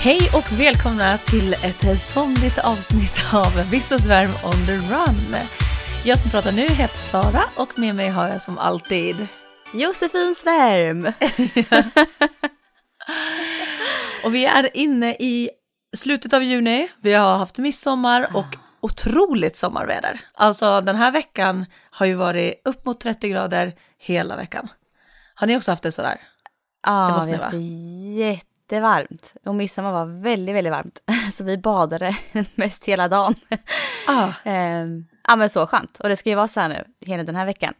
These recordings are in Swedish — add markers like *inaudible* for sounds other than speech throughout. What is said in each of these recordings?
Hej och välkomna till ett somligt avsnitt av Vissa Svärm on the run. Jag som pratar nu heter Sara och med mig har jag som alltid Josefin Svärm. *laughs* och vi är inne i slutet av juni. Vi har haft midsommar och otroligt sommarväder. Alltså den här veckan har ju varit upp mot 30 grader hela veckan. Har ni också haft det sådär? Ja, vi har haft det jättevarmt. Och midsommar var väldigt, väldigt varmt. *laughs* Så vi badade *laughs* mest hela dagen. Ah. *laughs* Ehm, ja, men så skönt. Och det ska ju vara så här nu, hela den här veckan.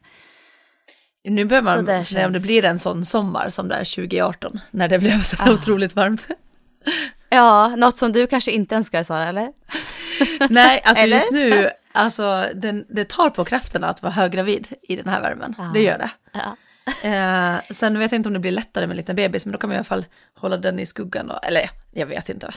Nu börjar man, det känns... om det blir en sån sommar som där 2018, när det blev så Ah. otroligt varmt. Ja, något som du kanske inte önskar Sara, eller? Nej, alltså Eller? just nu, alltså den, det tar på krafterna att vara höggravid i den här värmen. Ja. Det gör det. Ja. Eh, sen vet jag inte om det blir lättare med en liten bebis, men då kan man i alla fall hålla den i skuggan. Och, eller jag vet inte.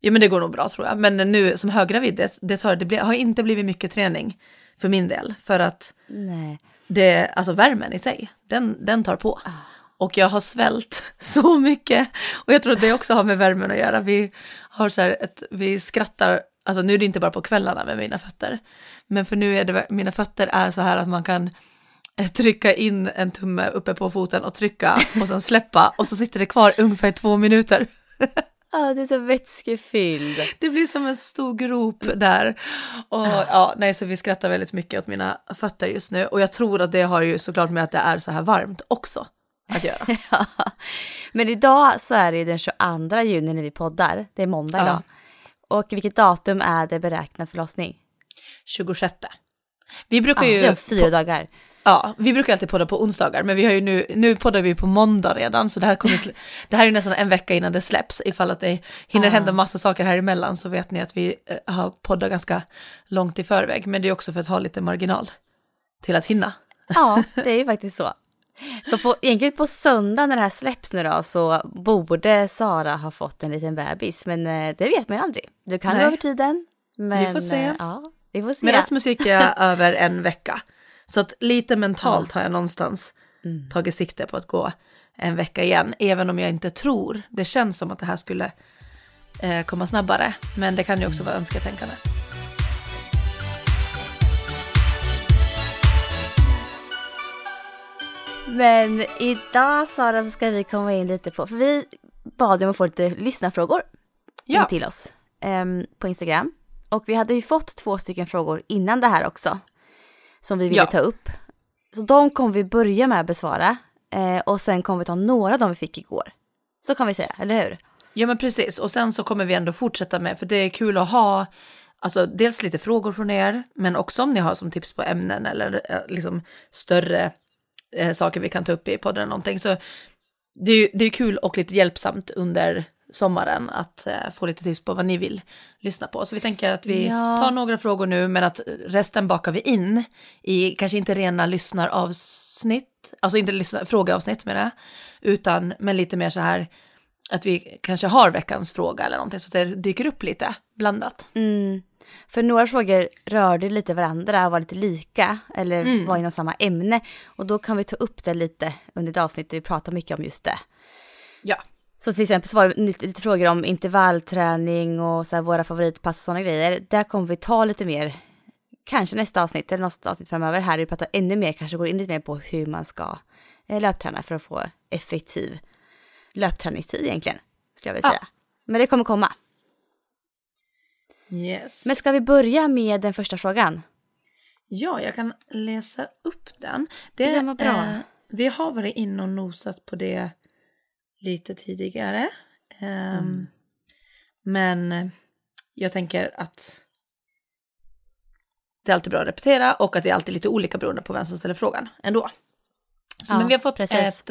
Jo men det går nog bra tror jag. Men nu som höggravid, det, det, tar, det blir, har inte blivit mycket träning för min del. För att Nej. det, alltså värmen i sig, den, den tar på. Ah. Och jag har svält *laughs* så mycket. Och jag tror att det också har med värmen att göra. Vi har så här ett, vi skrattar, alltså nu är det inte bara på kvällarna med mina fötter. Men för nu är det, mina fötter är så här att man kan *laughs* trycka in en tumme uppe på foten och trycka och sen släppa och så sitter det kvar ungefär två minuter. *laughs* Ja, det är så vätskefylld. Det blir som en stor grop där. Och ja, nej, så vi skrattar väldigt mycket åt mina fötter just nu. Och jag tror att det har ju såklart med att det är så här varmt också att göra. *laughs* Ja. Men idag så är det den 22 juni när vi poddar. Det är måndag Ja. idag. Och vilket datum är det beräknat förlossning? 26. Vi brukar Ja, ju... det är fyra dagar. Ja, vi brukar alltid podda på onsdagar, men vi har ju nu, nu poddar vi på måndag redan, så det här kommer, *laughs* det här är nästan en vecka innan det släpps. Ifall att det hinner hända massa saker här emellan så vet ni att vi eh, har poddat ganska långt i förväg, men det är också för att ha lite marginal till att hinna. Ja, *laughs* det är ju faktiskt så. Så på, egentligen på söndag när det här släpps nu då så borde Sara ha fått en liten bebis. Men eh, det vet man ju aldrig. Du kan Nej. gå över tiden. Men, får se. eh, Ja, vi får se. Med Rasmus gick jag *laughs* över en vecka, så att lite mentalt har jag någonstans Mm. tagit sikte på att gå en vecka igen, även om jag inte tror, det känns som att det här skulle eh, komma snabbare, men det kan ju också vara önsketänkande. Men idag Sara så ska vi komma in lite på, för vi bad om att få lite lyssnarfrågor Ja. till oss ehm, på Instagram. Och vi hade ju fått två stycken frågor innan det här också. Som vi ville Ja. ta upp. Så de kommer vi börja med att besvara. Eh, och sen kommer vi ta några av dem vi fick igår. Så kan vi säga, eller hur? Ja men precis, och sen så kommer vi ändå fortsätta med, för det är kul att ha, alltså dels lite frågor från er, men också om ni har som tips på ämnen eller eh, liksom större eh, saker vi kan ta upp i podden eller någonting. Så det är ju det är kul och lite hjälpsamt under sommaren att eh, få lite tips på vad ni vill lyssna på. Så vi tänker att vi Ja. tar några frågor nu, men att resten bakar vi in i kanske inte rena lyssnaravsnitt, alltså inte lyssna, frågeavsnitt menar jag, utan men lite mer så här att vi kanske har veckans fråga eller någonting så att det dyker upp lite blandat. Mm. För några frågor rörde lite varandra och var lite lika eller var inom samma ämne. Och då kan vi ta upp det lite under ett avsnitt där vi pratar mycket om just det. Ja, Så till exempel så var det lite, lite frågor om intervallträning och så här våra favoritpass och sådana grejer. Där kommer vi ta lite mer, kanske nästa avsnitt eller något avsnitt framöver här, vi pratar ännu mer, kanske går in lite mer på hur man ska eh, löpträna för att få effektiv löpträningstid egentligen, skulle jag vilja Ja. säga. Men det kommer komma. yes. Men ska vi börja med den första frågan? Ja, jag kan läsa upp den. Det, Ja, vad bra. eh, vi har varit inne och nosat på det lite tidigare. Ehm, Mm. Men jag tänker att det är alltid bra att repetera och att det är alltid lite olika beroende på vem som ställer frågan ändå. Så, Ja, men vi har fått ett,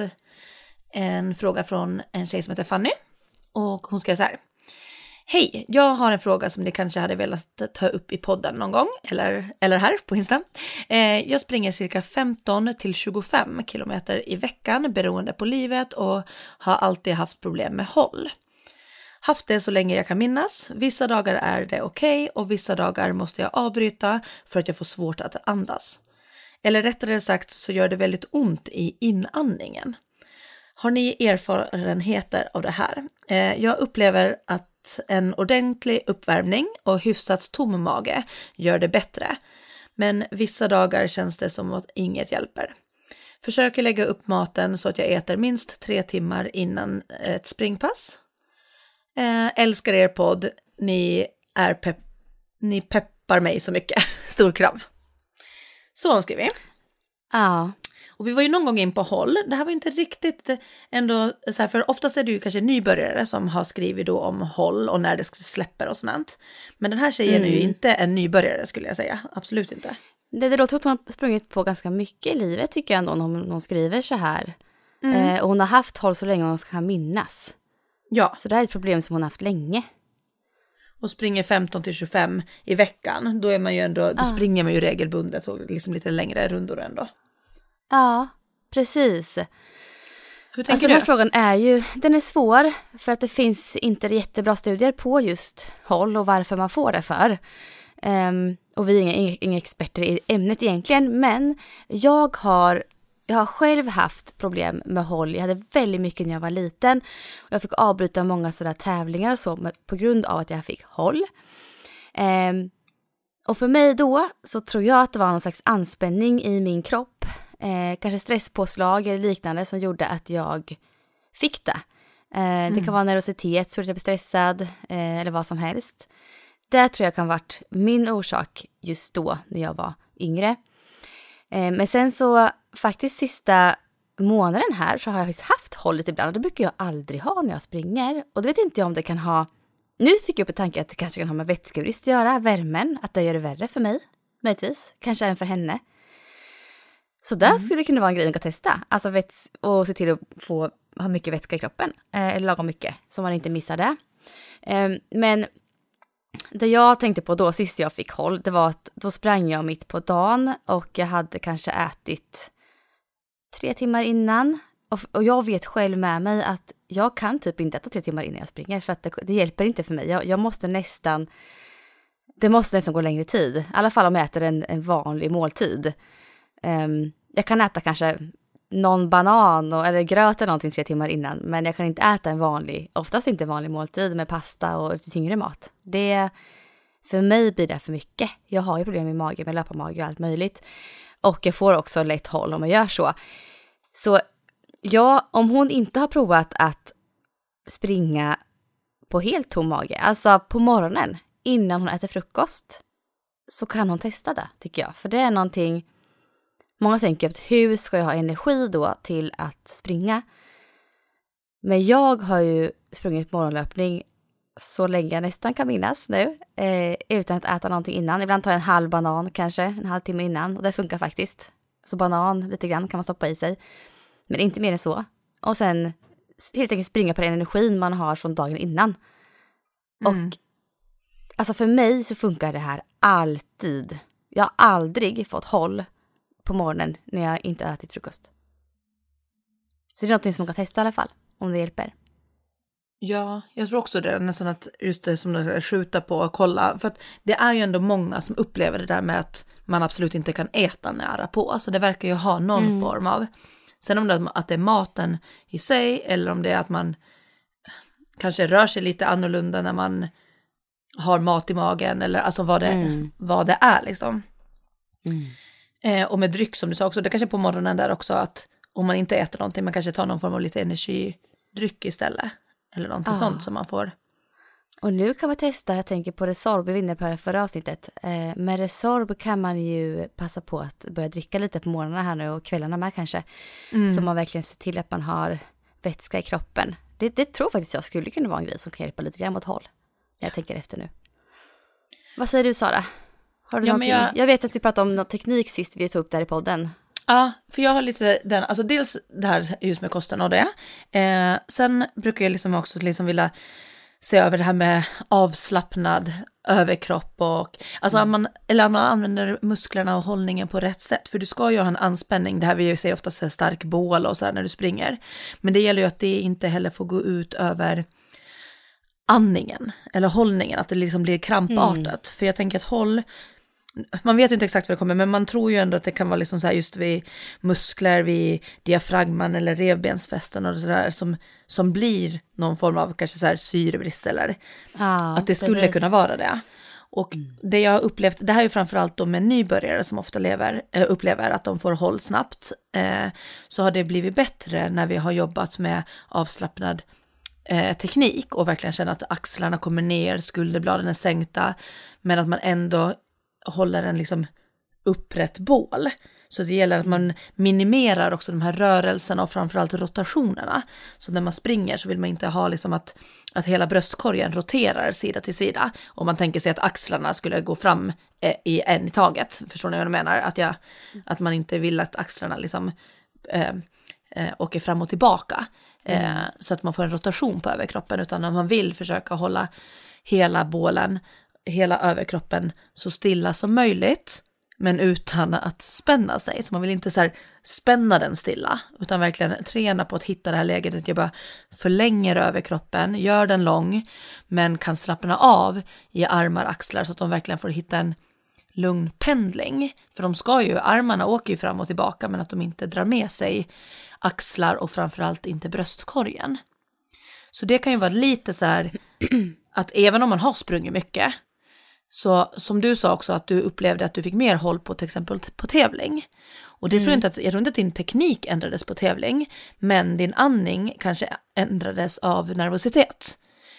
en fråga från en tjej som heter Fanny och hon skrev så här. Hej, jag har en fråga som ni kanske hade velat ta upp i podden någon gång, eller, eller här på Insta. Eh, jag springer cirka 15 till 25 kilometer i veckan beroende på livet och har alltid haft problem med håll. Haft det så länge jag kan minnas. Vissa dagar är det okej och vissa dagar måste jag avbryta för att jag får svårt att andas. Eller rättare sagt så gör det väldigt ont i inandningen. Har ni erfarenheter av det här? Eh, jag upplever att en ordentlig uppvärmning och hyfsat tom mage gör det bättre. Men vissa dagar känns det som att inget hjälper. Försöker lägga upp maten så att jag äter minst tre timmar innan eh, ett springpass. Eh, älskar er podd. Ni är pepp... Ni peppar mig så mycket. *laughs* Stor kram. Så har hon skrivit. Ja, och vi var ju någon gång in på håll. Det här var ju inte riktigt ändå så här, för oftast är det ju kanske nybörjare som har skrivit då om håll och när det släpper och sånt. Men den här tjejen är ju Mm. inte en nybörjare skulle jag säga. Absolut inte. det, det låter som att hon har sprungit på ganska mycket i livet tycker jag ändå när hon, skriver så här. Mm. Eh, och hon har haft håll så länge hon kan minnas. Ja, Så det här är ett problem som hon har haft länge. och springer 15 till 25 i veckan. Då är man ju ändå, då Ah. springer man ju regelbundet och liksom lite längre rundor ändå. Ja, precis. Hur tänker Alltså den här du? frågan är ju, den är svår för att det finns inte jättebra studier på just håll och varför man får det för. Ehm, och vi är inga, inga, experter i ämnet egentligen, men jag har, jag har själv haft problem med håll. Jag hade väldigt mycket när jag var liten. Och jag fick avbryta många sådana tävlingar och så på grund av att jag fick håll. Ehm, och för mig då så tror jag att det var någon slags anspänning i min kropp. Eh, kanske stresspåslag eller liknande som gjorde att jag fick det. Eh, Det kan vara nervositet, så att jag blir stressad eh, eller vad som helst. Det tror jag kan ha varit min orsak just då när jag var yngre. Eh, men sen så faktiskt sista månaden här så har jag faktiskt haft hållet ibland och det brukar jag aldrig ha när jag springer. Och då vet inte jag om det kan ha nu fick jag upp en tanke att det kanske kan ha med vätskebrist att göra, värmen, att det gör det värre för mig, möjligtvis, kanske även för henne. Så där skulle det kunna vara en grej att testa, alltså väts och se till att få ha mycket vätska i kroppen, eh, eller lagom mycket, så man inte missar det. Eh, men det jag tänkte på då, sist jag fick håll, det var att då sprang jag mitt på dagen och jag hade kanske ätit tre timmar innan. Och, och jag vet själv med mig att jag kan typ inte äta tre timmar innan jag springer för att det, det hjälper inte för mig. Jag, jag måste nästan, det måste nästan gå längre tid. I alla fall om jag äter en, en vanlig måltid. Um, jag kan äta kanske någon banan och, eller gröt eller någonting tre timmar innan, men jag kan inte äta en vanlig, oftast inte en vanlig måltid med pasta och lite tyngre mat. Det, för mig blir det för mycket. Jag har ju problem med magen, med löparmage och allt möjligt. Och jag får också lätt håll om jag gör så. Så ja, om hon inte har provat att springa på helt tom mage, alltså på morgonen innan hon äter frukost, så kan hon testa det tycker jag. För det är någonting, många tänker att hur ska jag ha energi då till att springa? Men jag har ju sprungit morgonlöpning så länge jag nästan kan minnas nu, eh, utan att äta någonting innan. Ibland tar jag en halv banan kanske, en halvtimme innan, och det funkar faktiskt. Så banan lite grann kan man stoppa i sig, men inte mer än så. Och sen helt enkelt springa på den energin man har från dagen innan. Mm. Och alltså för mig så funkar det här alltid. Jag har aldrig fått håll på morgonen när jag inte har ätit frukost. Så det är någonting som man kan testa i alla fall, om det hjälper. Ja, jag tror också det, nästan att just det som du säger, skjuta på och kolla. För att det är ju ändå många som upplever det där med att man absolut inte kan äta nära på. Så det verkar ju ha någon Mm. form av. Sen om det, att det är maten i sig eller om det är att man kanske rör sig lite annorlunda när man har mat i magen eller alltså vad det, Mm. vad det är liksom. Eh, och med dryck som du sa också, det kanske på morgonen där också att om man inte äter någonting, man kanske tar någon form av lite energidryck istället. Eller någonting Ah. sånt som man får. Och nu kan man testa, jag tänker på Resorb, vi var inne på det här förra avsnittet. Eh, med Resorb kan man ju passa på att börja dricka lite på morgnarna här nu och kvällarna med kanske. Så man verkligen ser till att man har vätska i kroppen. Det, det tror faktiskt jag skulle kunna vara en grej som kan hjälpa lite grann mot håll. Jag tänker efter nu. Vad säger du Sara? Har du Ja, någonting? Jag... jag- vet att vi pratade om någon teknik sist vi tog upp där i podden. Ja, för jag har lite den, alltså dels det här just med kosten och det. Eh, sen brukar jag liksom också liksom vilja se över det här med avslappnad överkropp och alltså att man, eller man använder musklerna och hållningen på rätt sätt. För du ska ju ha en anspänning, det här vi säger ofta så här stark bål och så här när du springer. Men det gäller ju att det inte heller får gå ut över andningen eller hållningen, att det liksom blir krampartat. För jag tänker att håll, man vet ju inte exakt vad det kommer, men man tror ju ändå att det kan vara liksom så här just vid muskler, vid diafragman eller revbensfästen och sådär som, som blir någon form av kanske så här syrebrist eller Ja, att det skulle precis. kunna vara det. Och det jag har upplevt, det här är ju framförallt då med nybörjare som ofta lever, eh, upplever att de får håll snabbt, eh, så har det blivit bättre när vi har jobbat med avslappnad eh, teknik och verkligen känna att axlarna kommer ner, skulderbladen är sänkta, men att man ändå håller en liksom upprätt bål. Så det gäller att man minimerar också de här rörelserna och framförallt rotationerna. Så när man springer så vill man inte ha liksom att, att hela bröstkorgen roterar sida till sida. Om man tänker sig att axlarna skulle gå fram eh, i en i taget. Förstår ni vad jag menar? Att, jag, att man inte vill att axlarna liksom eh, eh, åker fram och tillbaka. Eh, så att man får en rotation på överkroppen. Utan att man vill försöka hålla hela bålen, hela överkroppen så stilla som möjligt men utan att spänna sig. Så man vill inte så här spänna den stilla, utan verkligen träna på att hitta det här läget att jag bara förlänger överkroppen, gör den lång, men kan slappna av i armar, axlar så att de verkligen får hitta en lugn pendling. För de ska ju, armarna åker ju fram och tillbaka, men att de inte drar med sig axlar och framförallt inte bröstkorgen. Så det kan ju vara lite så här att även om man har sprungit mycket så som du sa också att du upplevde att du fick mer håll på till exempel på tävling. Och det tror jag inte att, jag tror inte att din teknik ändrades på tävling, men din andning kanske ändrades av nervositet.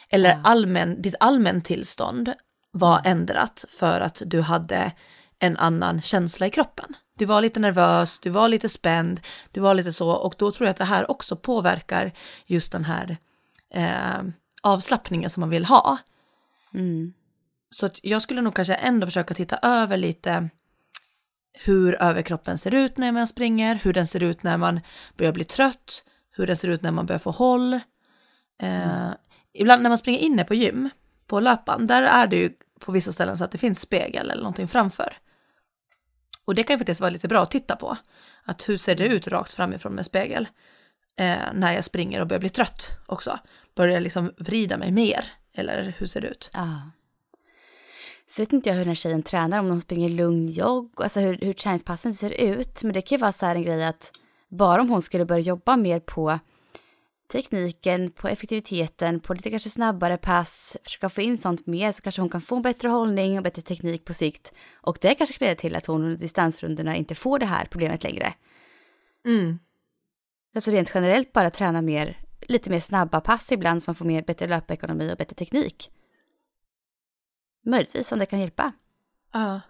Eller allmän, ditt allmän tillstånd var ändrat för att du hade en annan känsla i kroppen. Du var lite nervös, du var lite spänd, du var lite så och då tror jag att det här också påverkar just den här eh, avslappningen som man vill ha. Mm. Så jag skulle nog kanske ändå försöka titta över lite hur överkroppen ser ut när man springer, hur den ser ut när man börjar bli trött, hur den ser ut när man börjar få håll. Eh, ibland när man springer inne på gym, på löpan, där är det ju på vissa ställen så att det finns spegel eller någonting framför. Och det kan ju faktiskt vara lite bra att titta på. Att hur ser det ut rakt framifrån med spegel? Eh, när jag springer och börjar bli trött också. Börjar jag liksom vrida mig mer? Eller hur ser det ut? Ja. Så vet inte jag hur den här tjejen tränar, om de springer lugn jogg, alltså hur, hur träningspassen ser ut. Men det kan ju vara så här en grej att bara om hon skulle börja jobba mer på tekniken, på effektiviteten, på lite kanske snabbare pass, försöka få in sånt mer så kanske hon kan få en bättre hållning och bättre teknik på sikt. Och det kanske kan leda till att hon under distansrundorna inte får det här problemet längre. Mm. Alltså rent generellt bara träna mer, lite mer snabba pass ibland så man får mer bättre löpekonomi och bättre teknik. Möjligtvis om det kan hjälpa. Ja.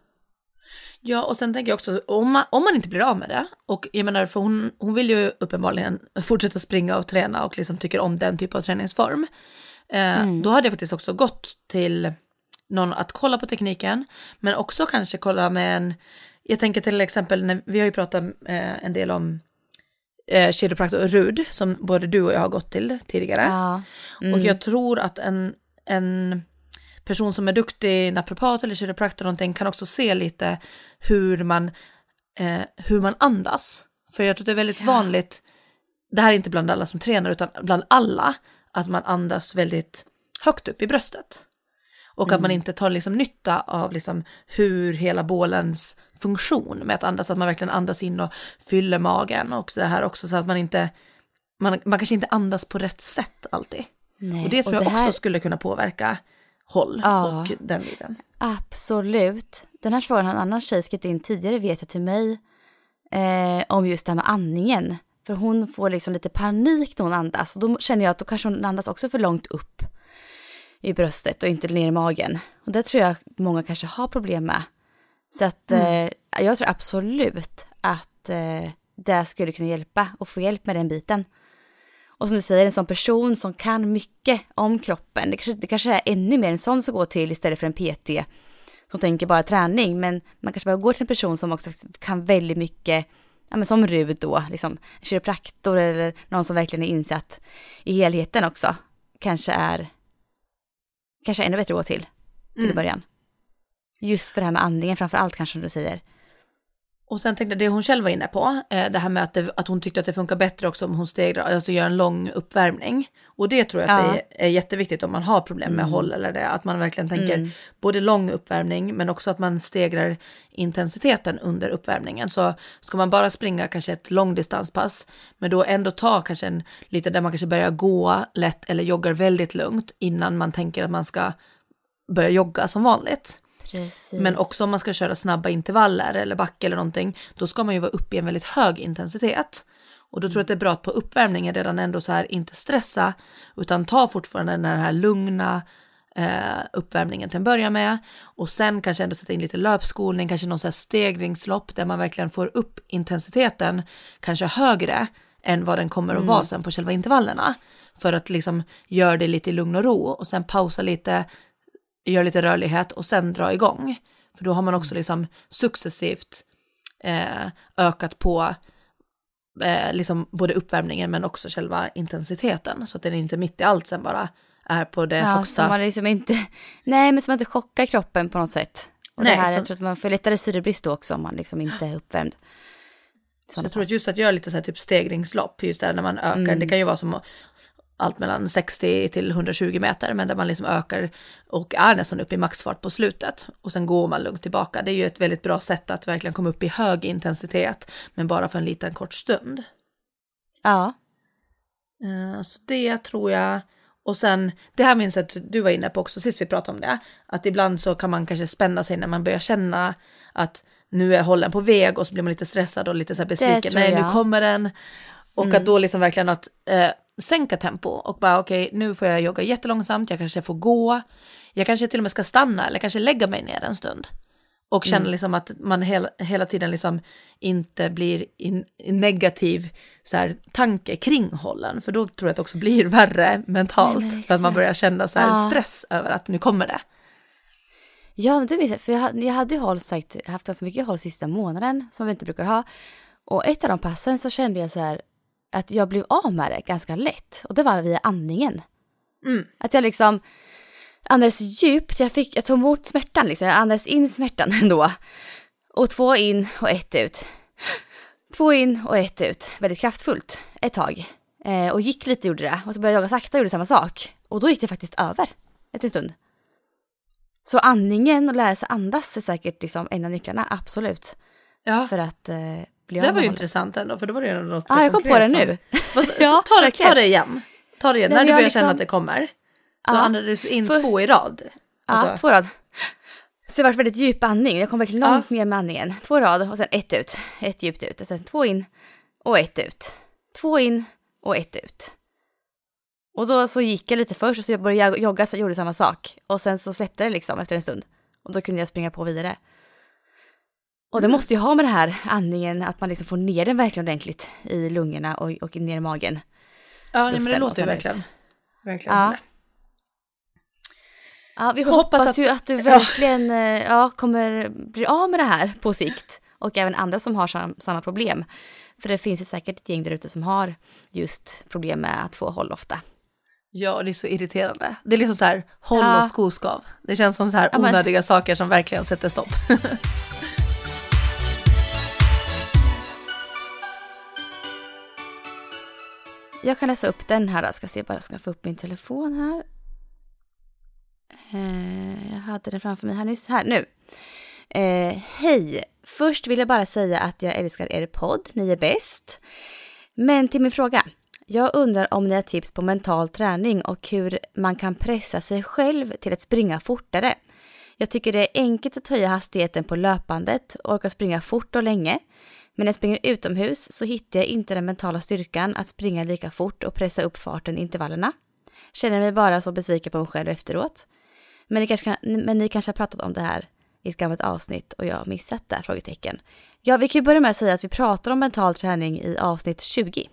Ja, och sen tänker jag också, om man, om man inte blir av med det, och jag menar, för hon, hon vill ju uppenbarligen fortsätta springa och träna och liksom tycker om den typen av träningsform, eh, då hade jag faktiskt också gått till någon att kolla på tekniken, men också kanske kolla med en, jag tänker till exempel, när, vi har ju pratat eh, en del om eh, kiropraktor och RUD, som både du och jag har gått till tidigare. Ja. Och jag tror att en, en person som är duktig naprapat eller kiropraktor någonting kan också se lite hur man, eh, hur man andas. För jag tror det är väldigt vanligt, det här är inte bland alla som tränar utan bland alla, att man andas väldigt högt upp i bröstet. Och att man inte tar liksom nytta av liksom hur hela bålens funktion med att andas, att man verkligen andas in och fyller magen och det här också så att man inte, man, man kanske inte andas på rätt sätt alltid. Nej, Och det tror jag här- också skulle kunna påverka håll Ja. och den biten. Absolut. Den här frågan har en annan tjej skrivit in tidigare vet jag till mig eh, om just det här med andningen. För hon får liksom lite panik när hon andas och då känner jag att då kanske hon andas också för långt upp i bröstet och inte ner i magen. Och det tror jag många kanske har problem med. Så att eh, jag tror absolut att eh, det skulle kunna hjälpa och få hjälp med den biten. Och som du säger, en sån person som kan mycket om kroppen. Det kanske, det kanske är ännu mer en sån som går till istället för en PT. som tänker bara träning, men man kanske behöver gå till en person som också kan väldigt mycket, ja men som Rud då, liksom kiropraktor eller någon som verkligen är insatt i helheten också, kanske är, kanske ännu bättre att gå till, till mm. början. Just för det här med andningen framför allt kanske du säger. Och sen tänkte jag det hon själv var inne på, eh, det här med att, det, att hon tyckte att det funkar bättre också om hon stegrar, alltså gör en lång uppvärmning. Och det tror jag att ja. det är, är, jätteviktigt om man har problem med mm. håll eller det, att man verkligen tänker mm. både lång uppvärmning men också att man stegrar intensiteten under uppvärmningen. Så ska man bara springa kanske ett långdistanspass, men då ändå ta kanske en lite där man kanske börjar gå lätt eller joggar väldigt lugnt innan man tänker att man ska börja jogga som vanligt. Precis. Men också om man ska köra snabba intervaller eller backe eller någonting, då ska man ju vara uppe i en väldigt hög intensitet. Och då tror jag att det är bra att på uppvärmningen redan ändå så här inte stressa, utan ta fortfarande den här lugna eh, uppvärmningen till en början med och sen kanske ändå sätta in lite löpskolning, kanske någon så här stegringslopp där man verkligen får upp intensiteten kanske högre än vad den kommer att mm. vara sen på själva intervallerna. För att liksom göra det lite i lugn och ro och sen pausa lite, gör lite rörlighet och sen dra igång. För då har man också liksom successivt eh, ökat på eh, liksom både uppvärmningen men också själva intensiteten så att den inte mitt i allt sen bara är på det ja, högsta. Så man liksom inte, nej men man inte chockar kroppen på något sätt. Och nej, det här, så... jag tror att man får lättare syrebrist då också om man liksom inte är uppvärmd. Så jag tror att just att göra lite så här typ stegringslopp, just där när man ökar, mm. det kan ju vara som allt mellan 60 till 120 meter, men där man liksom ökar och är nästan uppe i maxfart på slutet och sen går man lugnt tillbaka. Det är ju ett väldigt bra sätt att verkligen komma upp i hög intensitet, men bara för en liten kort stund. Ja. Eh, så det tror jag. Och sen, det här minns jag att du var inne på också sist vi pratade om det, att ibland så kan man kanske spänna sig när man börjar känna att nu är hållen på väg och så blir man lite stressad och lite så här besviken. Nej, nu kommer den. Och mm. att då liksom verkligen att eh, sänka tempo och bara okej, okay, nu får jag jogga jättelångsamt, jag kanske får gå, jag kanske till och med ska stanna eller kanske lägga mig ner en stund. Och känna mm. liksom att man hela, hela tiden liksom inte blir i, negativ så här, tanke kring hållen, för då tror jag att det också blir *laughs* värre mentalt, Nej, för att man börjar känna så här, ja. stress över att nu kommer det. Ja, det vet jag, för jag, jag hade ju håll sagt, haft ganska mycket håll sista månaden, som vi inte brukar ha. Och ett av de passen så kände jag så här, att jag blev av med det ganska lätt. Och det var via andningen. Mm. Att jag liksom andades djupt, jag, fick, jag tog emot smärtan liksom, jag andades in smärtan *laughs* ändå. Och två in och ett ut. Två in och ett ut, väldigt kraftfullt ett tag. Eh, och gick lite gjorde det. Och så började jag jogga sakta och gjorde samma sak. Och då gick det faktiskt över efter en stund. Så andningen och lära sig andas är säkert liksom en av nycklarna, absolut. Ja. För att eh, bli Det var ju intressant ändå, för då var det ju något ah, jag kom på det nu. *laughs* Så, ja, ta, ta det igen. Ta det igen, Nej, när du börjar liksom... känna att det kommer. Så ja, andades du in för... två i rad. Alltså. Ja, två rad. Så det var väldigt djup andning. Jag kom verkligen långt ja. ner med andningen. Två rad och sen ett ut. Ett djupt ut. Och sen två in och ett ut. Två in och ett ut. Och då så gick jag lite först och så jag började jogga så jag gjorde samma sak. Och sen så släppte det liksom efter en stund. Och då kunde jag springa på vidare. Och det måste ju ha med det här andningen, att man liksom får ner den verkligen ordentligt i lungorna och, och ner i magen. Ja, men det låter ju verkligen, verkligen ja. Ja, vi hoppas, hoppas att, ju att du verkligen ja. Eh, ja, kommer bli av med det här på sikt. Och även andra som har sam, samma problem. För det finns ju säkert ett gäng där ute som har just problem med att få håll ofta. Ja, det är så irriterande. Det är liksom så här, håll ja. och skoskav. Det känns som så här onödiga ja, men... saker som verkligen sätter stopp. *laughs* Jag kan läsa upp den här Jag Ska se bara, ska få upp min telefon här. Eh, jag hade den framför mig här nyss. Här, nu. Eh, hej! Först vill jag bara säga att jag älskar er podd. Ni är bäst. Men till min fråga. Jag undrar om ni har tips på mental träning och hur man kan pressa sig själv till att springa fortare. Jag tycker det är enkelt att höja hastigheten på löpandet och orka springa fort och länge. Men när jag springer utomhus så hittar jag inte den mentala styrkan att springa lika fort och pressa upp farten i intervallerna. Känner mig bara så besviken på mig själv efteråt. Men ni, kanske men ni kanske har pratat om det här i ett gammalt avsnitt och jag har missat det? Frågetecken. Ja, vi kan ju börja med att säga att vi pratar om mental träning i avsnitt 20.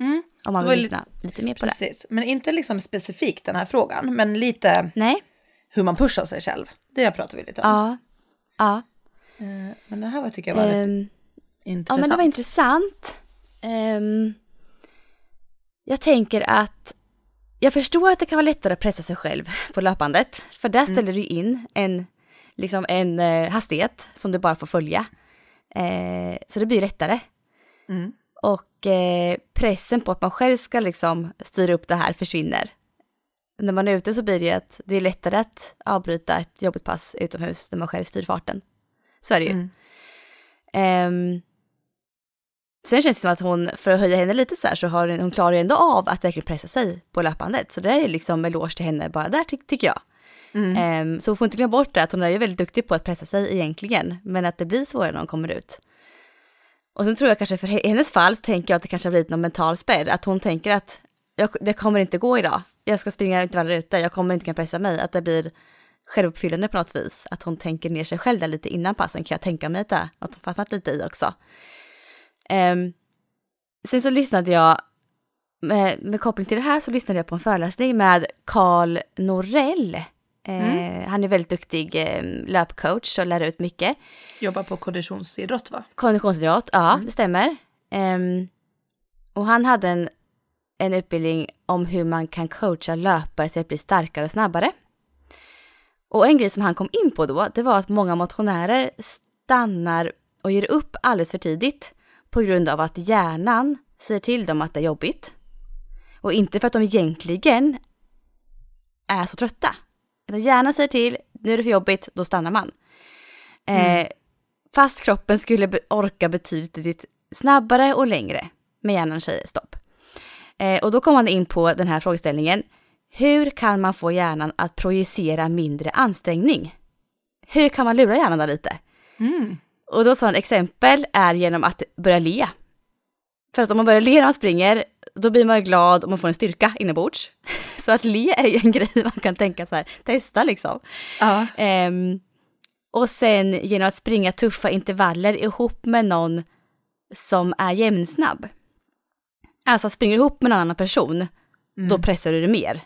Mm. Om man vill lyssna lite mer på precis. det. Men inte liksom specifikt den här frågan, men lite Nej. hur man pushar sig själv. Det pratar vi lite om. Ja, Ja. Eh, Men det här var, tycker jag var lite Ehm, intressant. Ja, men det var intressant. Ehm, jag tänker att jag förstår att det kan vara lättare att pressa sig själv på löpandet. För där ställer du in en, liksom en eh, hastighet som du bara får följa. Eh, så det blir lättare. Mm. Och eh, pressen på att man själv ska liksom styra upp det här försvinner. När man är ute så blir det ju att det är lättare att avbryta ett jobbigt pass utomhus när man själv styr farten. Så är det ju. Mm. Ehm, sen känns det som att hon, för att höja henne lite så här, så har hon, hon klarar ju ändå av att verkligen pressa sig på löpandet. Så det är liksom eloge till henne bara där ty tycker jag. Mm. Ehm, så hon får inte glömma bort det, att hon är ju väldigt duktig på att pressa sig egentligen, men att det blir svårare när hon kommer ut. Och sen tror jag kanske för he- hennes fall så tänker jag att det kanske har blivit någon mental spärr, att hon tänker att jag, det kommer inte gå idag, jag ska springa intervaller ute, jag kommer inte kunna pressa mig, att det blir självuppfyllande på något vis, att hon tänker ner sig själv där lite innan passen kan jag tänka mig att, det, att hon fastnat lite i också. Ehm, sen så lyssnade jag, med, med koppling till det här så lyssnade jag på en föreläsning med Karl Norell. Eh, Han är väldigt duktig eh, löpcoach och lär ut mycket. Jobbar på konditionsidrott va? Konditionsidrott, ja det stämmer. Ehm, och han hade en, en utbildning om hur man kan coacha löpare till att bli starkare och snabbare. Och en grej som han kom in på då, det var att många motionärer stannar och ger upp alldeles för tidigt på grund av att hjärnan säger till dem att det är jobbigt. Och inte för att de egentligen är så trötta. Utan hjärnan säger till, nu är det för jobbigt, då stannar man. Eh, fast kroppen skulle orka betydligt snabbare och längre. Men hjärnan säger stopp. Eh, och då kom han in på den här frågeställningen. Hur kan man få hjärnan att projicera mindre ansträngning? Hur kan man lura hjärnan då lite? Mm. Och då sa han exempel är genom att börja le. För att om man börjar le när man springer, då blir man ju glad och man får en styrka inombords. *laughs* Så att le är ju en *laughs* grej man kan tänka så här, testa liksom. Ja. Ehm, och sen genom att springa tuffa intervaller ihop med någon som är jämnsnabb. Alltså springer ihop med en annan person, då pressar du det mer.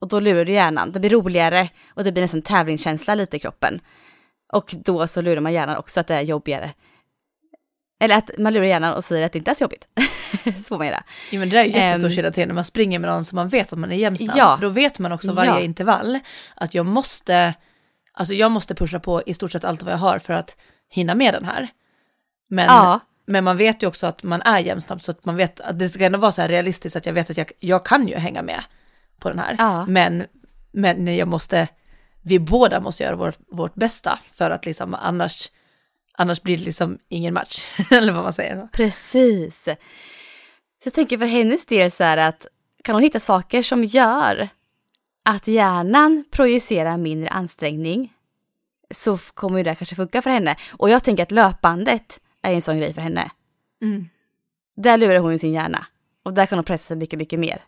Och då lurar du hjärnan, det blir roligare och det blir nästan tävlingskänsla lite i kroppen. Och då så lurar man hjärnan också att det är jobbigare. Eller att man lurar hjärnan och säger att det inte är så jobbigt. *laughs* så får man göra. Jo men det där är ju jättestor Ehm. skillnad till när man springer med någon som man vet att man är jämnsnabb. Ja. För då vet man också varje Ja. intervall att jag måste, alltså jag måste pusha på i stort sett allt vad jag har för att hinna med den här. Men, Ja. men man vet ju också att man är jämnsnabb så att man vet att det ska ändå vara så här realistiskt att jag vet att jag, jag kan ju hänga med på den här. Ja. Men, men jag måste, vi båda måste göra vårt, vårt bästa för att liksom annars, annars blir det liksom ingen match. *laughs* Eller vad man säger. Precis. Så jag tänker för hennes del så här att kan hon hitta saker som gör att hjärnan projicerar mindre ansträngning så kommer det kanske funka för henne. Och jag tänker att löpandet är en sån grej för henne. Mm. Där lurar hon sin hjärna och där kan hon pressa sig mycket, mycket mer.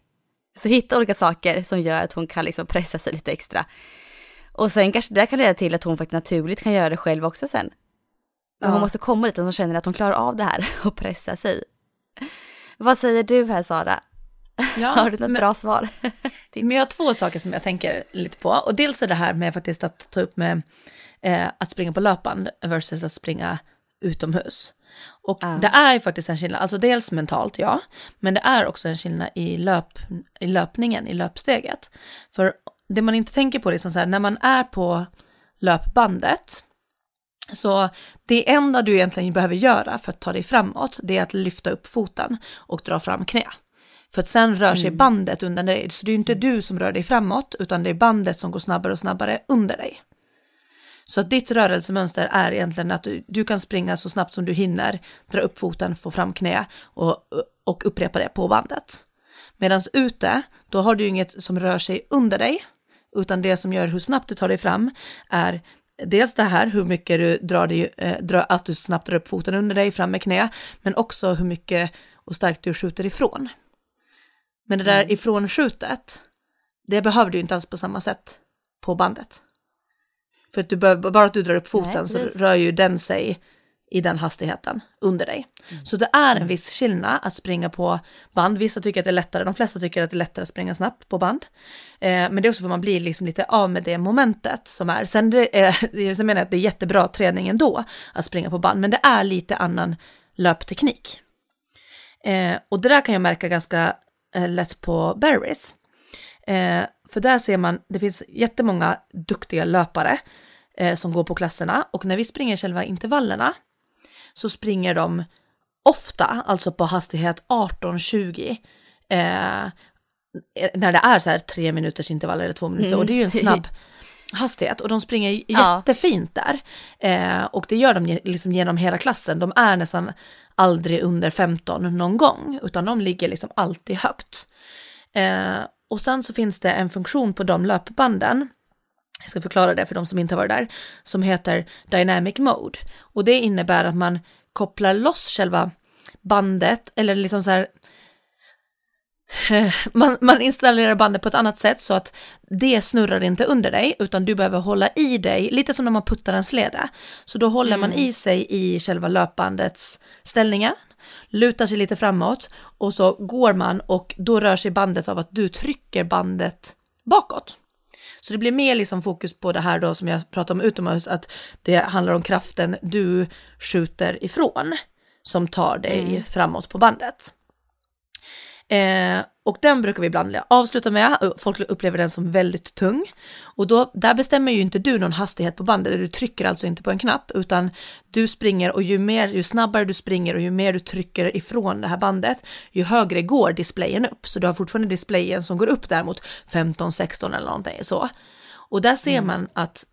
Så hitta olika saker som gör att hon kan liksom pressa sig lite extra. Och sen kanske det kan leda till att hon faktiskt naturligt kan göra det själv också sen. Men hon Ja. måste komma dit att hon känner att hon klarar av det här *laughs* och pressa sig. Vad säger du här Sara? Ja, *laughs* Har du något men- bra svar? *laughs* Men jag har två saker som jag tänker lite på. Och dels är det här med faktiskt att ta upp med eh, att springa på löpband versus att springa utomhus. Och Ja. det är ju faktiskt en skillnad, alltså dels mentalt ja, men det är också en skillnad i, löp, i löpningen, i löpsteget. För det man inte tänker på, liksom så här, när man är på löpbandet, så det enda du egentligen behöver göra för att ta dig framåt, det är att lyfta upp foten och dra fram knä. För att sen rör sig bandet under dig, så det är inte du som rör dig framåt, utan det är bandet som går snabbare och snabbare under dig. Så att ditt rörelsemönster är egentligen att du, du kan springa så snabbt som du hinner, dra upp foten, få fram knä och, och upprepa det på bandet. Medan ute, då har du inget som rör sig under dig, utan det som gör hur snabbt du tar dig fram är dels det här hur mycket du drar dig, eh, drar, att du snabbt drar upp foten under dig, fram med knä, men också hur mycket och starkt du skjuter ifrån. Men det där ifrånskjutet, det behöver du inte alls på samma sätt på bandet. För att du behöver, bara att du drar upp foten Nej, så rör ju den sig i den hastigheten under dig. Så det är en viss skillnad att springa på band. Vissa tycker att det är lättare, de flesta tycker att det är lättare att springa snabbt på band. Eh, men det är också för att man blir liksom lite av med det momentet som är. Sen det *laughs* är, jag menar att det är jättebra träning ändå att springa på band, men det är lite annan löpteknik. Eh, och det där kan jag märka ganska eh, lätt på berries. Eh, för där ser man, det finns jättemånga duktiga löpare eh, som går på klasserna och när vi springer själva intervallerna så springer de ofta, alltså på hastighet 18-20, eh, när det är så här tre minuters intervaller eller två minuter mm. och det är ju en snabb hastighet och de springer ja. jättefint där. Eh, och det gör de liksom genom hela klassen. De är nästan aldrig under 15 någon gång, utan de ligger liksom alltid högt. Eh, och sen så finns det en funktion på de löpbanden, jag ska förklara det för de som inte har varit där, som heter Dynamic Mode. Och det innebär att man kopplar loss själva bandet, eller liksom så här, *laughs* man, man, installerar bandet på ett annat sätt så att det snurrar inte under dig utan du behöver hålla i dig, lite som när man puttar en släde. Så då håller mm. man i sig i själva löpbandets ställningar, lutar sig lite framåt och så går man och då rör sig bandet av att du trycker bandet bakåt. Så det blir mer liksom fokus på det här då som jag pratade om utomhus, att det handlar om kraften du skjuter ifrån som tar dig mm. framåt på bandet. Eh, och den brukar vi ibland avsluta med, folk upplever den som väldigt tung. Och då, där bestämmer ju inte du någon hastighet på bandet, du trycker alltså inte på en knapp, utan du springer och ju mer, ju snabbare du springer och ju mer du trycker ifrån det här bandet, ju högre går displayen upp. Så du har fortfarande displayen som går upp där mot 15, 16 eller någonting så. Och där ser mm. man att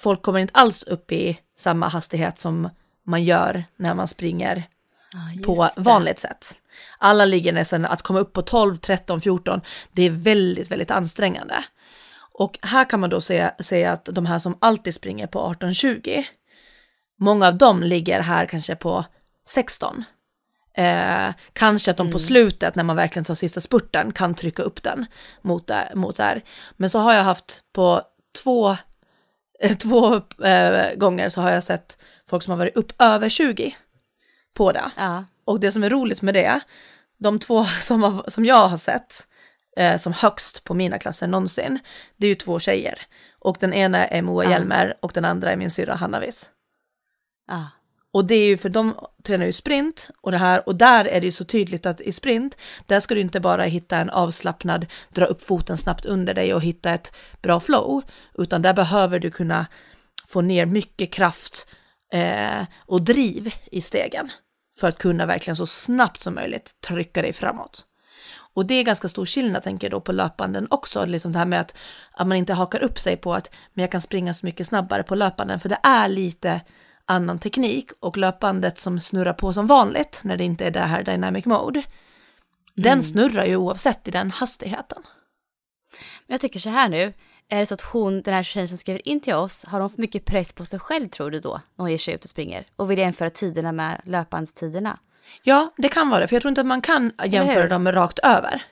folk kommer inte alls upp i samma hastighet som man gör när man springer ah, på det. vanligt sätt. Alla ligger nästan, att komma upp på 12, 13, 14, det är väldigt, väldigt ansträngande. Och här kan man då se, se att de här som alltid springer på 18, 20, många av dem ligger här kanske på 16. Eh, kanske att de mm. på slutet när man verkligen tar sista spurten kan trycka upp den mot, det, mot så här. Men så har jag haft på två, *laughs* två eh, gånger så har jag sett folk som har varit upp över 20 på det. Ja. Och det som är roligt med det, de två *laughs* som, har, som jag har sett eh, som högst på mina klasser någonsin, det är ju två tjejer. Och den ena är Moa ja. Hjelmer och den andra är min syrra Hanna Wiss. Ja. Och det är ju för de tränar ju sprint och det här och där är det ju så tydligt att i sprint, där ska du inte bara hitta en avslappnad, dra upp foten snabbt under dig och hitta ett bra flow, utan där behöver du kunna få ner mycket kraft eh, och driv i stegen för att kunna verkligen så snabbt som möjligt trycka dig framåt. Och det är ganska stor skillnad tänker jag då på löpanden också, liksom det här med att, att man inte hakar upp sig på att men jag kan springa så mycket snabbare på löpanden, för det är lite annan teknik och löpbandet som snurrar på som vanligt när det inte är det här dynamic mode, den mm. snurrar ju oavsett i den hastigheten. Men jag tänker så här nu, är det så att hon, den här tjejen som skriver in till oss, har hon för mycket press på sig själv tror du då, när hon ger sig ut och springer? Och vill jämföra tiderna med löpbandstiderna? Ja, det kan vara det, för jag tror inte att man kan jämföra dem rakt över.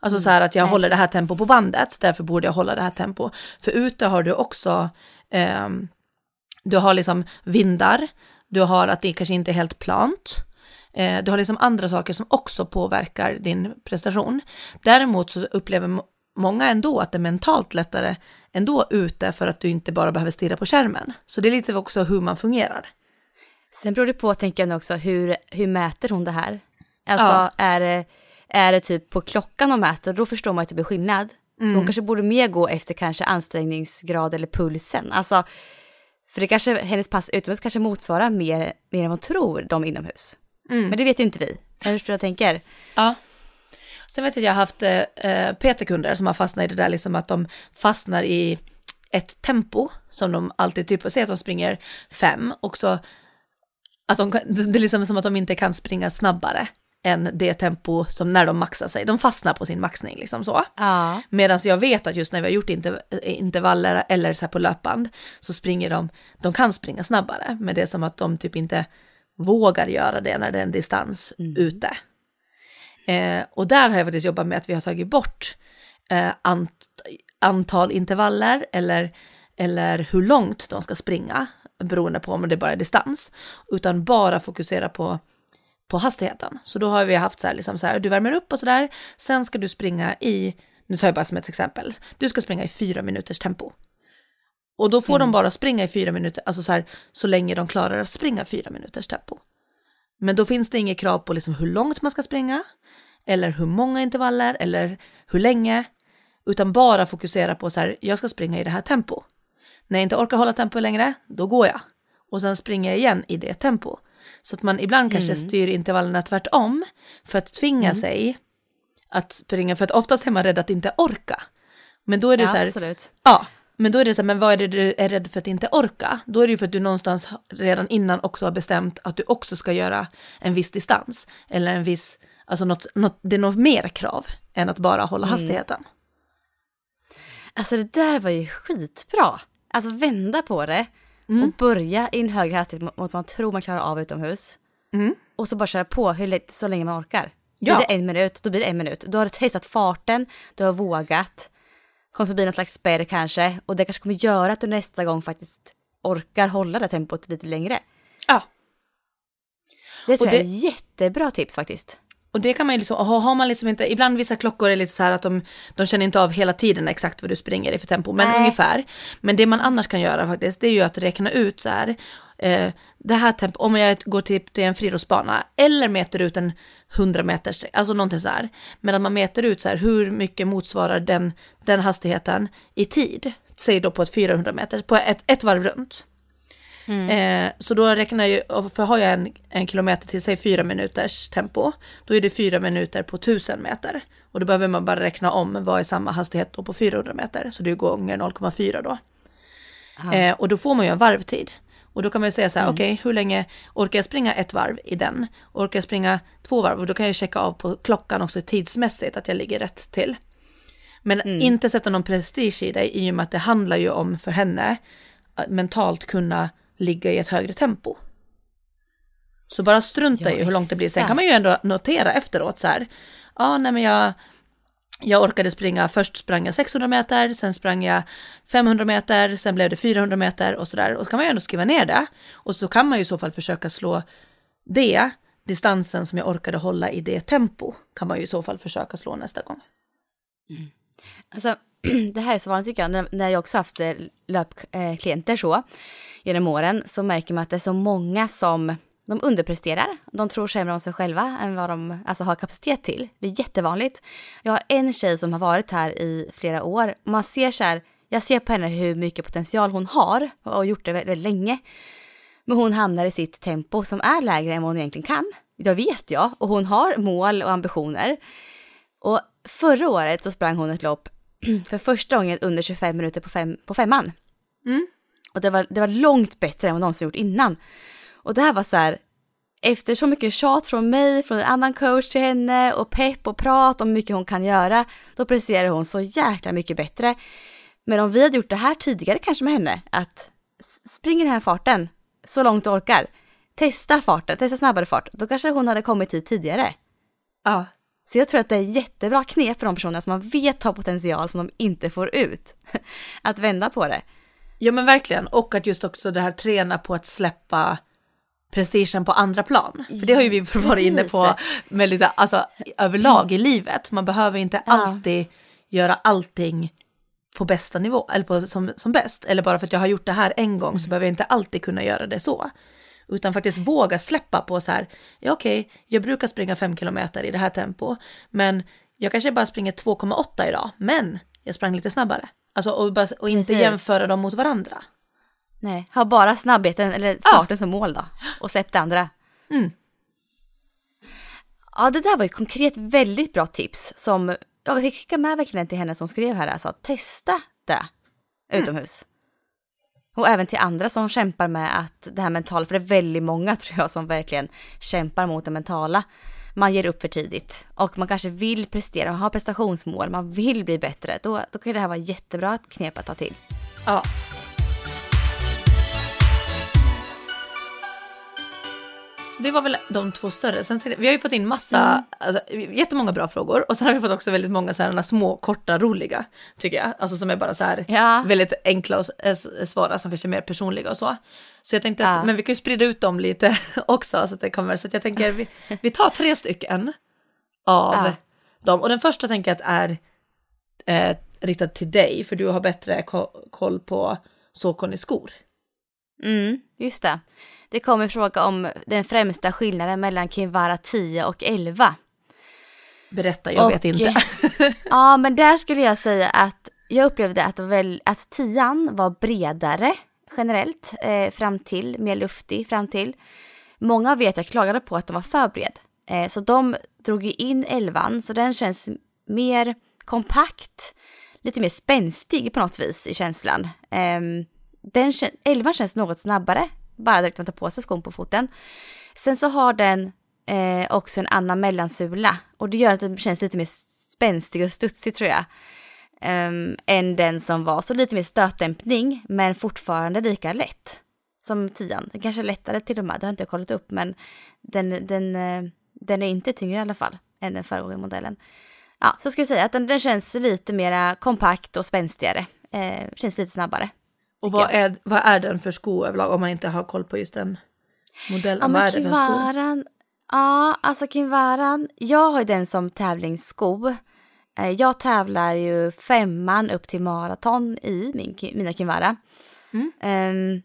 Alltså mm. så här att jag Nej, håller det här tempo på bandet, därför borde jag hålla det här tempo. För ute har du också, eh, du har liksom vindar, du har att det kanske inte är helt plant. Eh, du har liksom andra saker som också påverkar din prestation. Däremot så upplever många ändå att det är mentalt lättare ändå ute för att du inte bara behöver stirra på skärmen. Så det är lite också hur man fungerar. Sen beror det på, tänker jag också, hur, hur mäter hon det här? Alltså ja. är, det, är det typ på klockan hon mäter, då förstår man att det blir skillnad. Mm. Så hon mm. kanske borde mer gå efter kanske ansträngningsgrad eller pulsen. Alltså, för det kanske, hennes pass utomhus kanske motsvarar mer, mer än vad hon tror de inomhus. Mm. Men det vet ju inte vi. Jag förstår vad jag tänker. Ja. Sen vet jag att jag har haft eh, PT-kunder som har fastnat i det där liksom att de fastnar i ett tempo som de alltid, typ, säg att de springer fem och så att de, det är liksom som att de inte kan springa snabbare än det tempo som när de maxar sig. De fastnar på sin maxning liksom så. Ja. Medan jag vet att just när vi har gjort intervaller eller så här på löpband så springer de, de kan springa snabbare, men det är som att de typ inte vågar göra det när det är en distans mm. ute. Eh, och där har jag faktiskt jobbat med att vi har tagit bort eh, ant antal intervaller eller, eller hur långt de ska springa. beroende på om det bara är distans, utan bara fokusera på på hastigheten. Så då har vi haft så här, liksom så här, du värmer upp och så där, sen ska du springa i, nu tar jag bara som ett exempel, du ska springa i fyra minuters tempo. Och då får mm. de bara springa i fyra minuter, alltså så här, så länge de klarar att springa fyra minuters tempo. Men då finns det inget krav på liksom hur långt man ska springa, eller hur många intervaller, eller hur länge, utan bara fokusera på så här, jag ska springa i det här tempo. När jag inte orkar hålla tempo längre, då går jag. Och sen springer jag igen i det tempo. Så att man ibland kanske mm. styr intervallerna tvärtom för att tvinga mm. sig att springa, för att oftast är man rädd att inte orka. Men då är det ja, så här, absolut. ja, men då är det så här, men vad är det du är rädd för att inte orka? Då är det ju för att du någonstans redan innan också har bestämt att du också ska göra en viss distans. Eller en viss, alltså något, något, det är något mer krav än att bara hålla mm. hastigheten. Alltså det där var ju skitbra. Alltså vända på det mm. och börja i en högre hastighet mot vad man tror man klarar av utomhus. Mm. Och så bara köra på hur lätt, så länge man orkar. Ja. Blir det en minut, då blir det en minut. Du har testat farten, du har vågat, kommit förbi något slags spärr kanske och det kanske kommer göra att du nästa gång faktiskt orkar hålla det tempot lite längre. Ja. Det tror och jag är jättebra tips faktiskt. Och det kan man ju liksom, har man liksom inte, ibland vissa klockor är lite så här att de, de känner inte av hela tiden exakt vad du springer i för tempo, men Nej. ungefär. Men det man annars kan göra faktiskt, det är ju att räkna ut så här, eh, det här tempot, om jag går till, till en friidrottsbana eller mäter ut en 100 meters, alltså någonting så här. Men att man mäter ut så här, hur mycket motsvarar den, den hastigheten i tid? Säg då på ett 400 meter, på ett, ett varv runt. Mm. Eh, så då räknar jag, för har jag en, en kilometer till säg fyra minuters tempo, då är det fyra minuter på tusen meter. Och då behöver man bara räkna om vad är samma hastighet då på 400 meter, så det är gånger 0,4 då. Eh, och då får man ju en varvtid. Och då kan man ju säga så här, mm. okej, okay, hur länge orkar jag springa ett varv i den? Orkar jag springa två varv? Och då kan jag checka av på klockan också tidsmässigt att jag ligger rätt till. Men mm. inte sätta någon prestige i det i och med att det handlar ju om för henne att mentalt kunna ligga i ett högre tempo. Så bara strunta ja, i hur långt det blir. Sen kan man ju ändå notera efteråt så här. Ja, nej men jag, jag orkade springa, först sprang jag 600 meter, sen sprang jag 500 meter, sen blev det 400 meter och sådär. Och så kan man ju ändå skriva ner det. Och så kan man ju i så fall försöka slå det, distansen som jag orkade hålla i det tempo, kan man ju i så fall försöka slå nästa gång. Mm. Alltså, *clears throat* det här är så vanligt tycker jag, när jag också haft eh, löpklienter så genom åren, så märker man att det är så många som de underpresterar. De tror sämre om sig själva än vad de alltså, har kapacitet till. Det är jättevanligt. Jag har en tjej som har varit här i flera år. Man ser så här, jag ser på henne hur mycket potential hon har och har gjort det väldigt länge. Men hon hamnar i sitt tempo som är lägre än vad hon egentligen kan. Det vet jag och hon har mål och ambitioner. Och förra året så sprang hon ett lopp *clears throat* för första gången under 25 minuter på, fem, på femman. Mm. Och det var, det var långt bättre än vad någonsin gjort innan. Och det här var så här, efter så mycket tjat från mig, från en annan coach till henne och pepp och prat om hur mycket hon kan göra, då presterar hon så jäkla mycket bättre. Men om vi hade gjort det här tidigare kanske med henne, att springa den här farten så långt du orkar, testa farten, testa snabbare fart, då kanske hon hade kommit hit tidigare. Ja. Så jag tror att det är jättebra knep för de personerna som man vet har potential som de inte får ut. *laughs* Att vända på det. Ja men verkligen, och att just också det här träna på att släppa prestigen på andra plan. För det har ju vi varit inne på med lite, alltså överlag i livet. Man behöver inte alltid göra allting på bästa nivå, eller på, som, som bäst. Eller bara för att jag har gjort det här en gång så behöver jag inte alltid kunna göra det så. Utan faktiskt våga släppa på så här, ja okej, okay, jag brukar springa 5 kilometer i det här tempo, men jag kanske bara springer 2,8 idag, men jag sprang lite snabbare. Alltså och, bara, och inte Precis. jämföra dem mot varandra. Nej, ha bara snabbheten eller farten ja. som mål då. Och släpp det andra. Mm. Ja, det där var ju konkret väldigt bra tips som jag fick skicka med verkligen till henne som skrev här, alltså testa det utomhus. Mm. Och även till andra som kämpar med att det här mentala, för det är väldigt många *laughs* tror jag som verkligen kämpar mot det mentala. Man ger upp för tidigt och man kanske vill prestera, man har prestationsmål, man vill bli bättre. Då, då kan det här vara jättebra knep att ta till. Ja. Så det var väl de två större. Sen tänkte, vi har ju fått in massa, Mm. alltså, jättemånga bra frågor och sen har vi fått också väldigt många så här, små, korta, roliga, tycker jag. Alltså som är bara så här Ja. väldigt enkla att svara, som kanske är mer personliga och så. Så jag tänkte att, Ja. men vi kan ju sprida ut dem lite *laughs* också, så att det kommer, så att jag tänker, vi, vi tar tre stycken av Ja. dem. Och den första tänker jag att är eh, riktad till dig, för du har bättre ko- koll på såkon i skor. Mm, just det. Det kom en fråga om den främsta skillnaden mellan Kinvara 10 och 11. Berätta, jag Och- vet inte. *laughs* Ja, men där skulle jag säga att jag upplevde att, väl, att 10 var bredare generellt eh, fram till, mer luftig fram till. Många vet jag klagade på att den var för bred. Eh, så de drog ju in 11 så den känns mer kompakt, lite mer spänstig på något vis i känslan. Ehm, den 11 känns något snabbare, bara direkt man tar på sig skon på foten. Sen så har den eh, också en annan mellansula och det gör att den känns lite mer spänstig och studsig tror jag. Um, än den som var, så lite mer stötdämpning men fortfarande lika lätt som tian. Den kanske är lättare till och med, det har inte jag kollat upp men den, den, eh, den är inte tyngre i alla fall än den föregående modellen. Ja, så ska jag säga att den, den känns lite mera kompakt och spänstigare. Eh, känns lite snabbare. Och vad är, vad är den för sko överlag om man inte har koll på just den modellen? Ja, vad är det för sko? Ja, alltså Kinvaran, jag har ju den som tävlingssko. Eh, Jag tävlar ju femman upp till maraton i min, mina Kinvara. Mm. Ehm,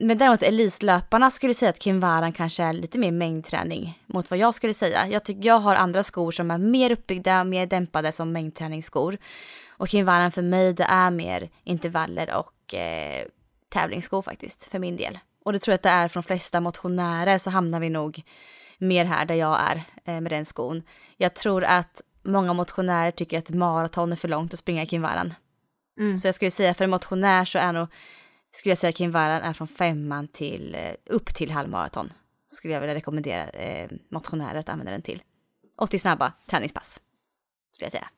men däremot elitlöparna skulle säga att Kinvaran kanske är lite mer mängdträning mot vad jag skulle säga. Jag, tycker jag har andra skor som är mer uppbyggda, mer dämpade som mängdträningsskor. Och Kinvaran för mig det är mer intervaller och eh, tävlingsskor faktiskt för min del. Och det tror jag att det är från de flesta motionärer så hamnar vi nog mer här där jag är eh, med den skon. Jag tror att många motionärer tycker att maraton är för långt att springa Kinvaran. Mm. Så jag skulle säga för en motionär så är nog, skulle jag säga att Kinvaran är från femman till, eh, upp till halvmaraton. Skulle jag vilja rekommendera eh, motionärer att använda den till. Och till snabba träningspass. Skulle jag säga.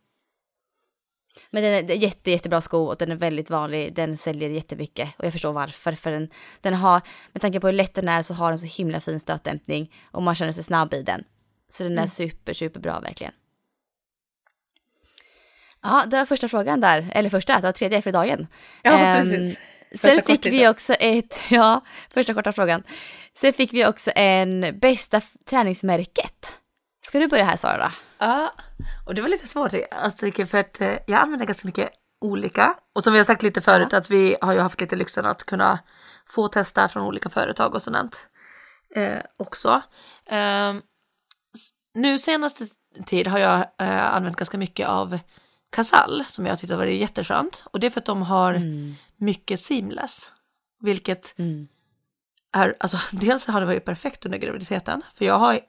Men den är jätte, jättebra sko och den är väldigt vanlig. Den säljer jättemycket och jag förstår varför. För den, den har, med tanke på hur lätt den är så har den så himla fin stötdämpning och man känner sig snabb i den. Så den är super, super bra verkligen. Ja, det var första frågan där. Eller första, det var tredje för dagen. Ja, Ehm, precis. Sen Första fick vi också ett, *laughs* ja, första korta frågan. Sen fick vi också en bästa träningsmärket. Ska du börja här Sara? Ja, och det var lite svårt alltså, för att eh, jag använder ganska mycket olika. Och som vi har sagt lite förut att vi har ju haft lite lyxen att kunna få testa från olika företag och sådant eh, också. Eh, nu senaste tid har jag eh, använt ganska mycket av Casall som jag tyckte var jätteskönt. Och det är för att de har mycket seamless. Vilket Mm. Är, alltså *laughs* dels har det varit perfekt under graviditeten, för jag har,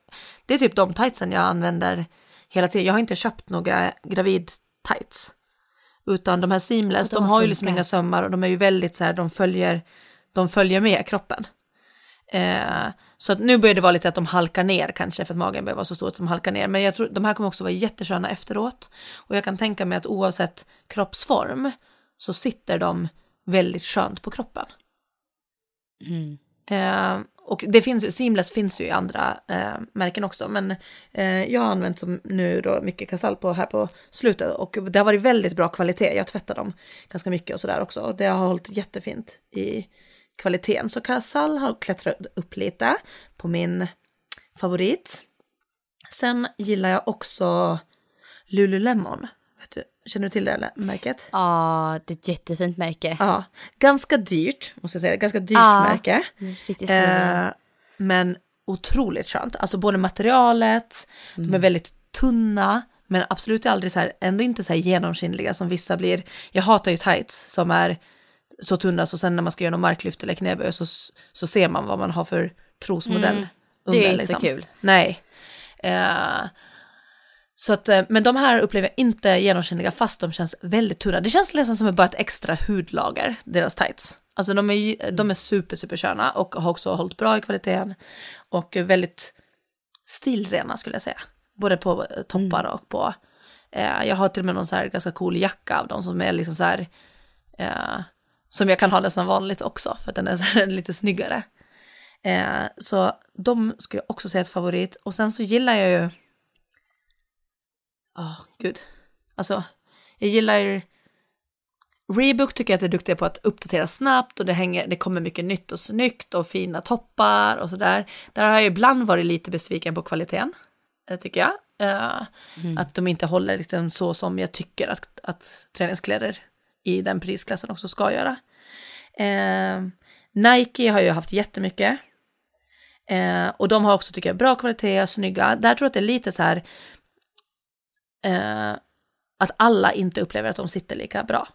det är typ de tightsen jag använder hela tiden. Jag har inte köpt några gravid tights. Utan de här seamless, de de har har ju liksom inga sömmar och de är ju väldigt så här, de följer, de följer med kroppen. Eh, så att nu börjar det vara lite att de halkar ner kanske för att magen börjar vara så stor att de halkar ner. Men jag tror de här kommer också vara jättesköna efteråt. Och jag kan tänka mig att oavsett kroppsform så sitter de väldigt skönt på kroppen. Mm. Eh, och det finns ju, Seamless finns ju i andra eh, märken också, men eh, jag har använt som nu då mycket Casall på här på slutet och det har varit väldigt bra kvalitet. Jag tvättar dem ganska mycket och sådär också och det har hållit jättefint i kvaliteten. Så Casall har klättrat upp lite på min favorit. Sen gillar jag också Lululemon. Känner du till det märket? Ja, det är ett jättefint märke. Ja, ganska dyrt måste jag säga, ganska dyrt Ja. märke. Riktigt Eh, men otroligt skönt. Alltså både materialet, de är väldigt tunna, men absolut aldrig så här, ändå inte så här genomskinliga som vissa blir. Jag hatar ju tights som är så tunna så sen när man ska göra någon marklyft eller knäböj så, så ser man vad man har för trosmodell. Mm. Det är under, inte så kul. Nej. Eh, så att, eh, men de här upplever jag inte genomskinliga fast de känns väldigt tunna. Det känns nästan som bara ett extra hudlager, deras tights. Alltså de är, de är super, super sköna och har också hållit bra i kvaliteten. Och väldigt stilrena skulle jag säga. Både på eh, toppar och på, eh, jag har till och med någon så här ganska cool jacka av dem som är liksom så här, eh, som jag kan ha nästan vanligt också för att den är så *laughs* lite snyggare. Eh, så de skulle jag också säga ett favorit. Och sen så gillar jag ju... Oh, gud. Alltså, jag gillar. Rebook tycker jag att är duktiga på att uppdatera snabbt och det, hänger, det kommer mycket nytt och snyggt och fina toppar och sådär. Där har jag ibland varit lite besviken på kvaliteten, eh, tycker jag. Uh, mm. Att de inte håller liksom så som jag tycker att, att träningskläder i den prisklassen också ska göra. Uh, Nike har ju haft jättemycket. Uh, och de har också, tycker jag, bra kvalitet, snygga. Där tror jag att det är lite så här att alla inte upplever att de sitter lika bra.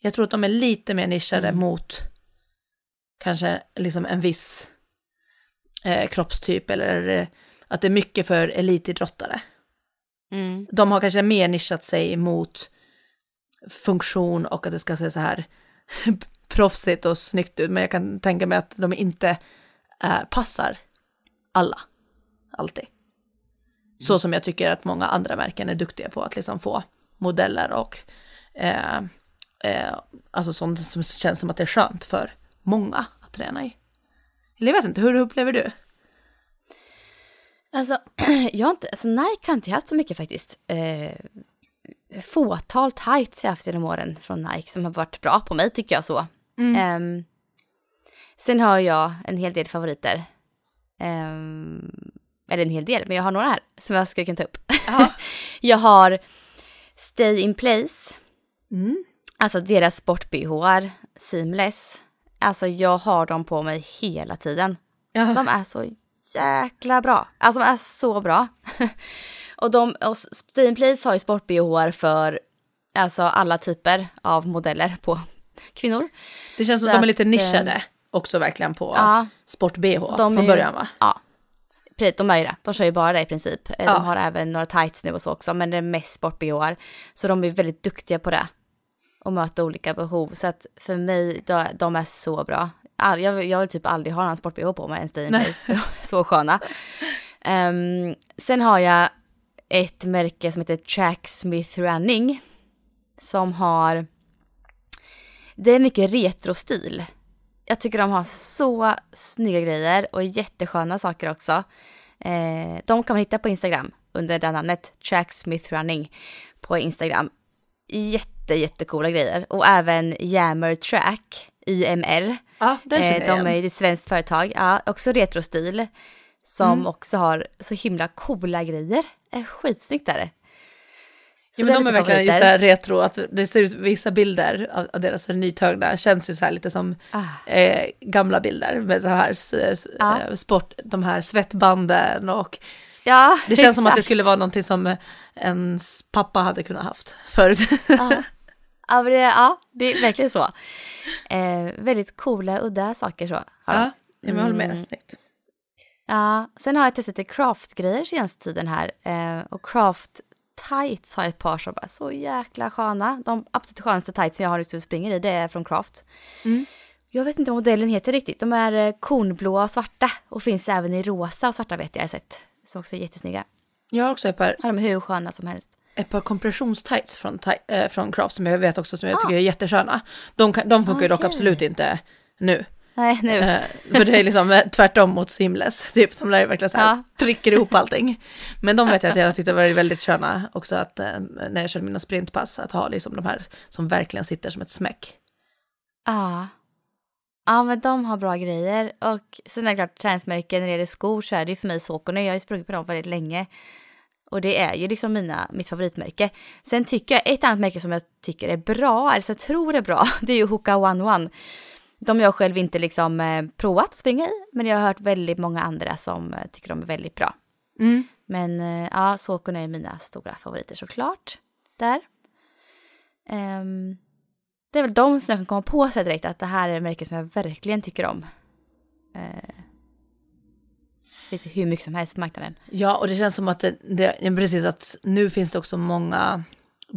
Jag tror att de är lite mer nischade mm. mot kanske liksom en viss eh, kroppstyp eller att det är mycket för elitidrottare. Mm. De har kanske mer nischat sig mot funktion och att det ska se så här *laughs* proffsigt och snyggt ut, men jag kan tänka mig att de inte eh, passar alla, alltid. Mm. Så som jag tycker att många andra märken är duktiga på att liksom få modeller och eh, eh, alltså sånt som känns som att det är skönt för många att träna i. Eller jag vet inte, hur upplever du? Alltså, *clears throat* jag har inte, alltså Nike har inte haft så mycket faktiskt. Eh, fåtal tights jag haft genom åren från Nike som har varit bra på mig tycker jag så. Mm. Eh, sen har jag en hel del favoriter. Eh, eller en hel del, men jag har några här som jag ska kunna ta upp. *laughs* jag har Stay in place. Mm. Alltså deras sport-bh, seamless. Alltså jag har dem på mig hela tiden. Ja. De är så jäkla bra. Alltså de är så bra. *laughs* och de, och Steam Place har ju sport-bh för alltså alla typer av modeller på kvinnor. Det känns som att de är lite nischade eh, också verkligen på ja, sport-bh från början va? Ja, de är ju det. De kör ju bara det i princip. Eh, ja. De har även några tights nu och så också, men det är mest sport-bh. Så de är väldigt duktiga på det och möta olika behov. Så att för mig, de är så bra. All, jag, jag vill typ aldrig ha en sport-bh på mig, en Steinbase, *laughs* så sköna. Um, sen har jag ett märke som heter Tracksmith Running. Som har, det är mycket retrostil. Jag tycker de har så snygga grejer och jättesköna saker också. Eh, de kan man hitta på Instagram under det namnet Tracksmith Running på Instagram. Jätte jätte, jättecoola grejer. Och även Yammer Track, YMR. Ja, den känner eh, De är ju ett svenskt företag, ja, också retrostil. Som mm. också har så himla coola grejer. Eh, skitsnyggt är det. Så ja, men de är verkligen just det här retro, att det ser ut, vissa bilder av, av deras nytagna känns ju så här lite som ah. eh, gamla bilder med de här, ah. sport, de här svettbanden och ja, det känns exakt. som att det skulle vara någonting som ens pappa hade kunnat haft förut. Ah. Ja, *laughs* det, ja, det är verkligen så. Eh, väldigt coola, udda saker så. Ja, jag håller med. Mm. Snyggt. Ja, sen har jag testat lite craftgrejer senaste tiden här. Eh, och craft tights har jag ett par som är så jäkla sköna. De absolut skönaste tightsen jag har just nu springer i det är från Craft. Mm. Jag vet inte vad modellen heter riktigt. De är eh, kornblåa och svarta och finns även i rosa och svarta vet jag jag sett. Så också jättesnygga. Jag har också ett par. Ja, de är hur sköna som helst ett par kompressionstights från, äh, från Craft som jag vet också som jag ah. tycker är jättesköna. De, de funkar ju okay. dock absolut inte nu. Nej, nu. Äh, för det är liksom eh, tvärtom mot Simless, *laughs* typ de där verkligen så här ja. trycker ihop allting. Men de vet jag att jag *laughs* tyckte var väldigt sköna också att äh, när jag körde mina sprintpass, att ha liksom de här som verkligen sitter som ett smäck. Ja. Ja men de har bra grejer och sen är det klart träningsmärken när det gäller skor så är det ju för mig Saucony, jag har ju sprungit på dem väldigt länge. Och det är ju liksom mina, mitt favoritmärke. Sen tycker jag, ett annat märke som jag tycker är bra, eller som jag tror är bra, *laughs* det är ju Hoka One One. De jag själv inte liksom eh, provat att springa i, men jag har hört väldigt många andra som eh, tycker de är väldigt bra. Mm. Men eh, ja, Saucony är mina stora favoriter såklart. Där. Um, det är väl de som jag kan komma på sig direkt att det här är märken som jag verkligen tycker om. Uh, det finns hur mycket som helst på marknaden. Ja, och det känns som att det, det precis att nu finns det också många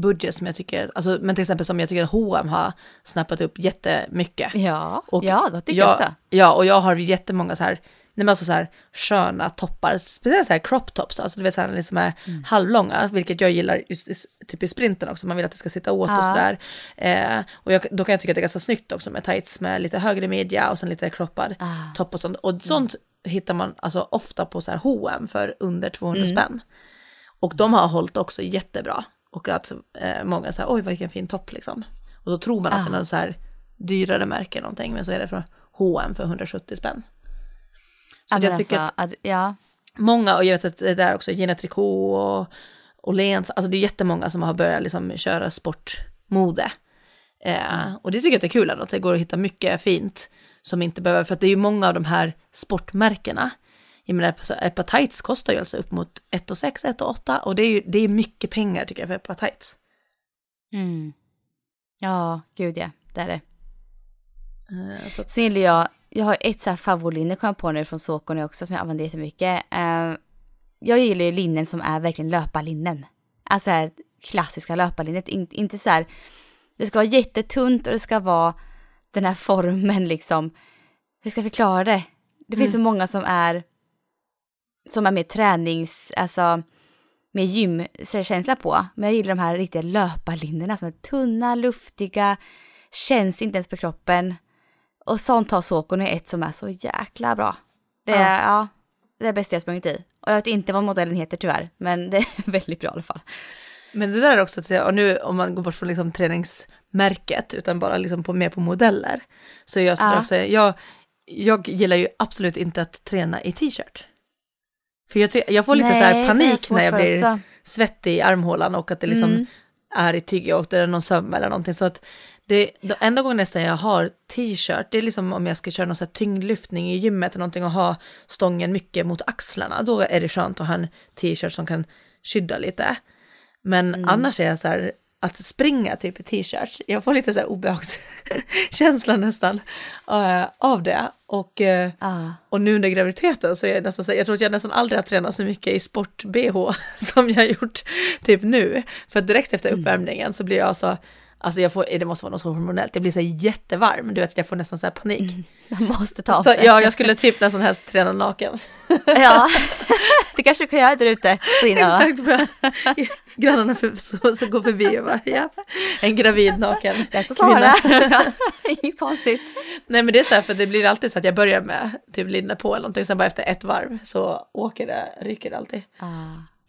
budget som jag tycker, alltså, men till exempel som jag tycker att H&M har snappat upp jättemycket. Ja, och ja det tycker jag, jag också. Ja, och jag har jättemånga så här men alltså så här sköna toppar, speciellt så här crop tops, alltså du vet så här liksom är Mm. halvlånga, vilket jag gillar just i, typ i sprinten också, man vill att det ska sitta åt och Ja. sådär. Eh, och jag, då kan jag tycka att det är ganska snyggt också med tights med lite högre midja och sen lite croppad Ah. topp och sånt. Och sånt hittar man alltså ofta på så här H&M för under 200 Mm. spänn. Och de har hållit också jättebra. Och att eh, många säger oj vilken fin topp liksom. Och då tror man att det är Ah. någon så här dyrare märke någonting, men så är det från H&M för 170 spänn. Så jag tycker att alltså, att, ja. många, och jag vet att det där också, Gina Tricot och Åhléns, alltså det är jättemånga som har börjat liksom köra sportmode. Eh, och det tycker jag det är kul att det går att hitta mycket fint som inte behöver, för att det är ju många av de här sportmärkena. Jag menar, så Epa Tights kostar ju alltså upp mot 1 6, 1 8 och det är ju det är mycket pengar tycker jag för Epa Tights. Mm. Ja, gud ja, det är det. Eh, så Sen gillar jag, jag har ett så här favoritlinne kom jag på nu från Saucony också som jag använder jättemycket. Uh, jag gillar ju linnen som är verkligen löparlinnen. Alltså här klassiska löparlinnet, In, inte så här, det ska vara jättetunt och det ska vara den här formen liksom. Hur ska jag förklara det? Det finns så många som är, som är mer tränings, alltså med gymkänsla på. Men jag gillar de här riktiga löparlinnena som är tunna, luftiga, känns inte ens på kroppen. Och sånt har Saucony ett som är så jäkla bra. Det är, ja. Ja. det är bästa jag sprungit i. Och jag vet inte vad modellen heter tyvärr, men det är *laughs* väldigt bra i alla fall. Men det där är också, till- och nu om man går bort från liksom träningsmärket, utan bara liksom på, mer på modeller, så är jag sådär Ja. också, jag, jag gillar ju absolut inte att träna i t-shirt. För jag, jag får lite så Nej, är panik när jag blir också. svettig i armhålan och att det liksom Mm. är i tyg och det är någon söm eller någonting. Så att det, de enda gången nästan jag har t-shirt, det är liksom om jag ska köra någon så här tyngdlyftning i gymmet eller någonting och ha stången mycket mot axlarna, då är det skönt att ha en t-shirt som kan skydda lite. Men Mm. annars är jag så här, att springa typ i t-shirt, jag får lite så här obehagskänsla nästan eh, av det. Och, eh, Ja. och nu under graviditeten så är jag nästan så här, jag tror att jag nästan aldrig har tränat så mycket i sport-bh *laughs* som jag har gjort typ nu. För direkt efter Mm. uppvärmningen så blir jag så, alltså jag får, det måste vara något så hormonellt, jag blir så jättevarm, du vet jag får nästan så här panik. Man måste ta av Så sig. ja, jag skulle typ nästan helst träna naken. *laughs* Ja, det kanske du kan göra där ute på din. Exakt, bara, grannarna för, så, så går förbi och bara, ja, en gravid naken Lätt att svara. Inget konstigt. Nej men det är så här, för det blir alltid så att jag börjar med typ linne på eller någonting, sen bara efter ett varv så åker det, ryker det alltid. Ah.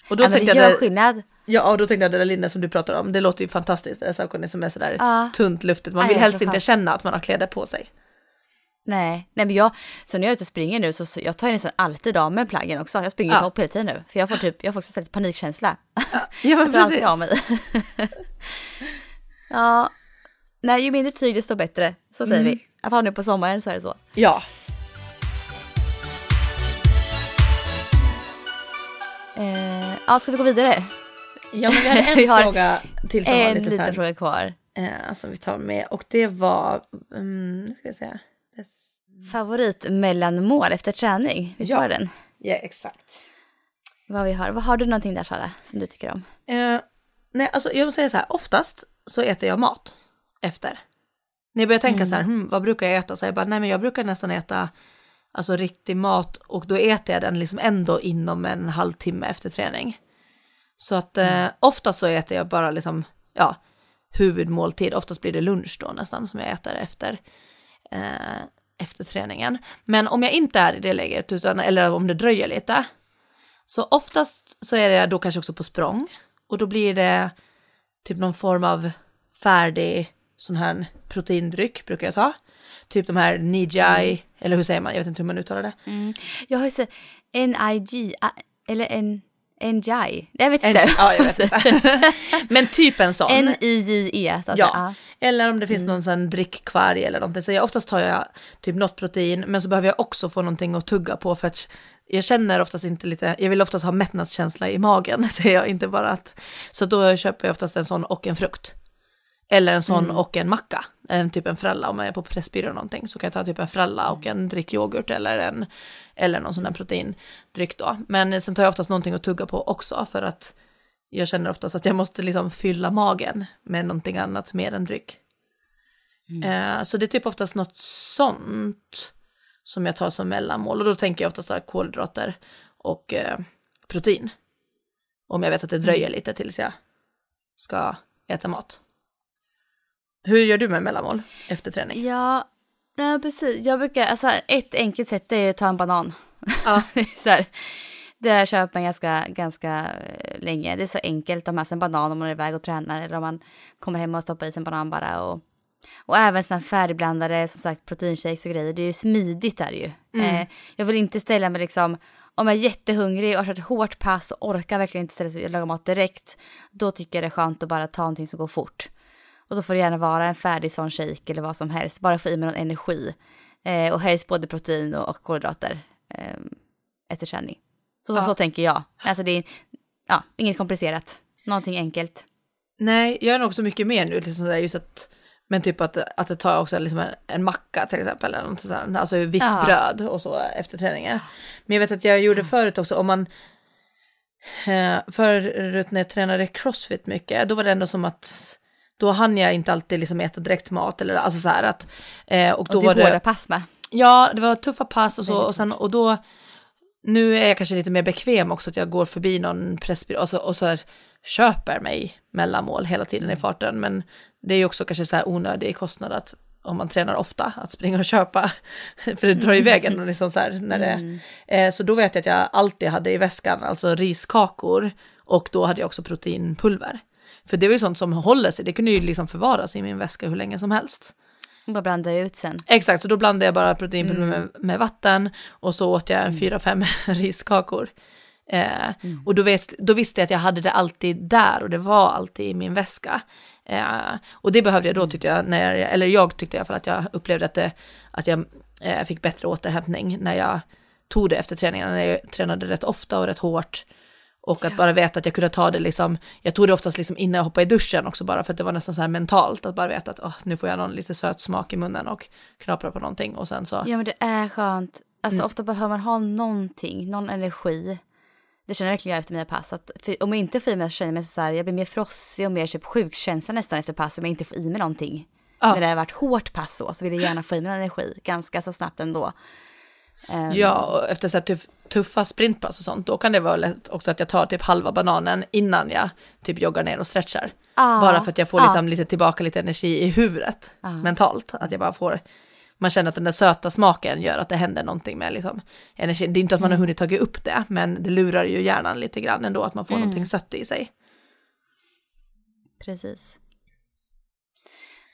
Och då Ja, men det gör jag, skillnad. Ja och då tänkte jag det där linne som du pratar om, det låter ju fantastiskt, det är som är sådär Ja. tunt luftigt, man Ja, vill jag helst inte fan. känna att man har kläder på sig. Nej, nej men jag, så när jag är ute och springer nu så, så jag tar ju nästan alltid av med plaggen också. Jag springer i Ja. topp hela tiden nu. För jag får typ, jag får också lite panikkänsla. Ja *laughs* Jag men tar alltid precis. av mig. *laughs* ja, nej ju mindre tyg desto bättre. Så säger Mm. vi. I alla fall nu på sommaren så är det så. Ja, Eh, ja, ska vi gå vidare? Ja men vi hade en *laughs* Vi har fråga till som var En lite så liten här, fråga kvar. eh, som vi tar med och det var, um, ska jag säga, Yes. Favorit mellanmål efter träning? Visst Ja. var den? ja exakt. Vad vi har. Vad har du någonting där Sara som du tycker om? Eh, nej, alltså jag vill säga så här, oftast så äter jag mat efter. När jag börjar tänka så här, hmm, vad brukar jag äta? Så jag bara, nej men jag brukar nästan äta alltså riktig mat och då äter jag den liksom ändå inom en halvtimme efter träning. Så att eh, oftast så äter jag bara liksom, ja, huvudmåltid, oftast blir det lunch då nästan som jag äter efter, eh, efter träningen. Men om jag inte är i det läget, utan, eller om det dröjer lite, så oftast så är det då kanske också på språng och då blir det typ någon form av färdig sån här proteindryck brukar jag ta. Typ de här Nijai, eller hur säger man? Jag vet inte hur man uttalar det. Mm. Jag har ju sett NIG, eller en NJI. Jag vet En, inte. ja, jag vet inte. *laughs* Men typ en sån. N-I-J-E. så att Ja, eller om det finns någon sån drickkvarg eller någonting. Så jag, oftast tar jag typ något protein, men så behöver jag också få någonting att tugga på för att jag känner oftast inte lite, jag vill oftast ha mättnadskänsla i magen, *laughs* säger jag, inte bara att, så då köper jag oftast en sån och en frukt. Eller en sån och en macka, en typ en fralla om jag är på Pressbyrå eller någonting så kan jag ta typ en fralla och en drickyoghurt eller en, eller någon sån där proteindryck då. Men sen tar jag oftast någonting att tugga på också för att jag känner oftast att jag måste liksom fylla magen med någonting annat mer än dryck. Eh, så det är typ oftast något sånt som jag tar som mellanmål och då tänker jag oftast kolhydrater och eh, protein. Om jag vet att det dröjer Mm. lite tills jag ska äta mat. Hur gör du med mellanmål efter träning? Ja, nej, precis. Jag brukar, alltså ett enkelt sätt är att ta en banan. Ja. *laughs* så här, det har jag köpt mig ganska, ganska eh, länge. Det är så enkelt att ha med sig en banan om man är iväg och tränar eller om man kommer hem och stoppar i sig en banan bara. Och, och även sådana färdigblandade, som sagt, proteinshakes och grejer. Det är ju smidigt där ju. Eh, jag vill inte ställa mig liksom, om jag är jättehungrig och har kört ett hårt pass och orkar verkligen inte ställa sig och laga mat direkt, då tycker jag det är skönt att bara ta någonting som går fort. Och då får det gärna vara en färdig sån shake eller vad som helst, bara få i mig någon energi. Eh, och helst både protein och, och kolhydrater eh, efter träning. Så, Ja. så tänker jag. Alltså det är ja, inget komplicerat, någonting enkelt. Nej, jag är nog också mycket mer nu, liksom sådär, just att, men typ att, att det tar också liksom en, en macka till exempel, eller något sånt, alltså vitt Ja. bröd och så efter träningen. Men jag vet att jag gjorde förut också, om man, eh, förut när jag tränade crossfit mycket, då var det ändå som att, då hann jag inte alltid liksom äta direkt mat eller alltså så här att, eh, och då Och det var det... hårda pass med. Ja, det var tuffa pass och så och sen och då nu är jag kanske lite mer bekväm också att jag går förbi någon pressbyrå och så, och så här, köper mig mellanmål hela tiden i farten. Men det är ju också kanske så här onödig kostnad att om man tränar ofta att springa och köpa. *laughs* För det drar iväg en liksom så här när det, eh, Så då vet jag att jag alltid hade i väskan alltså riskakor och då hade jag också proteinpulver. För det var ju sånt som håller sig, det kunde ju liksom förvaras i min väska hur länge som helst. Bara blanda ut sen. Exakt, så då blandade jag bara proteinpulver med, med vatten och så åt jag en fyra, fem *laughs* riskakor. Eh, Och då, vet, då visste jag att jag hade det alltid där och det var alltid i min väska. Eh, och det behövde jag då tyckte jag, när jag, eller jag tyckte i alla fall att jag upplevde att, det, att jag eh, fick bättre återhämtning när jag tog det efter träningarna, när jag tränade rätt ofta och rätt hårt. Och att bara veta att jag kunde ta det liksom, jag tog det oftast liksom innan jag hoppade i duschen också bara för att det var nästan så här mentalt att bara veta att åh, nu får jag någon lite söt smak i munnen och knapra på någonting och sen så. Ja men det är skönt. Alltså Mm. ofta behöver man ha någonting, någon energi. Det känner jag verkligen jag efter mina pass. Att för, om jag inte får i mig så känner jag mig så här, jag blir mer frossig och mer typ sjukkänsla nästan efter pass om jag inte får i mig någonting. Ja. När det har varit hårt pass så, så vill jag gärna få i mig energi ganska så snabbt ändå. Ehm, Ja, och efter så här tuff, tuffa sprintpass och sånt, då kan det vara lätt också att jag tar typ halva bananen innan jag typ joggar ner och stretchar. Ja, Bara för att jag får ja. liksom lite tillbaka lite energi i huvudet mentalt. Att jag bara får, man känner att den där söta smaken gör att det händer någonting med liksom energin. Det är inte att man har Mm. hunnit tagit upp det, men det lurar ju hjärnan lite grann ändå att man får Mm. någonting sött i sig. Precis.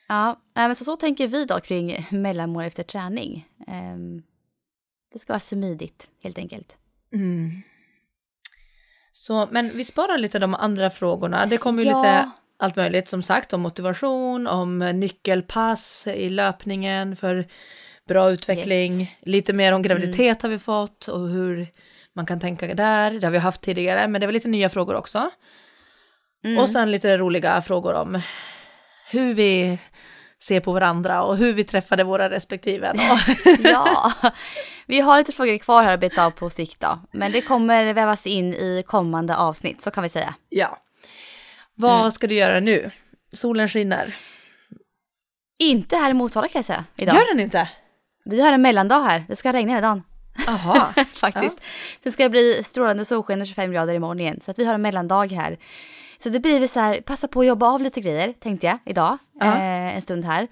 Ja, men så, så tänker vi då kring mellanmål efter träning. Ehm, det ska vara smidigt helt enkelt. Mm. Så, men vi sparar lite de andra frågorna. Det kommer ju Ja. lite allt möjligt som sagt om motivation, om nyckelpass i löpningen för bra utveckling. Lite mer om graviditet har vi fått och hur man kan tänka där. Det har vi haft tidigare, men det var lite nya frågor också. Mm. Och sen lite roliga frågor om hur vi ser på varandra och hur vi träffade våra respektive. *laughs* Ja, vi har lite frågor kvar här att beta av på sikt då. Men det kommer vävas in i kommande avsnitt, så kan vi säga. ja. Vad Mm. ska du göra nu? Solen skiner. Inte här i Motala kan jag säga idag. Gör den inte? Vi har en mellandag här, det ska regna hela dagen. Jaha. *laughs* Faktiskt. Det ska bli strålande solsken och 25 grader imorgon igen. Så att vi har en mellandag här. Så det blir väl så här, passa på att jobba av lite grejer, tänkte jag idag. Ja. Eh, en stund här.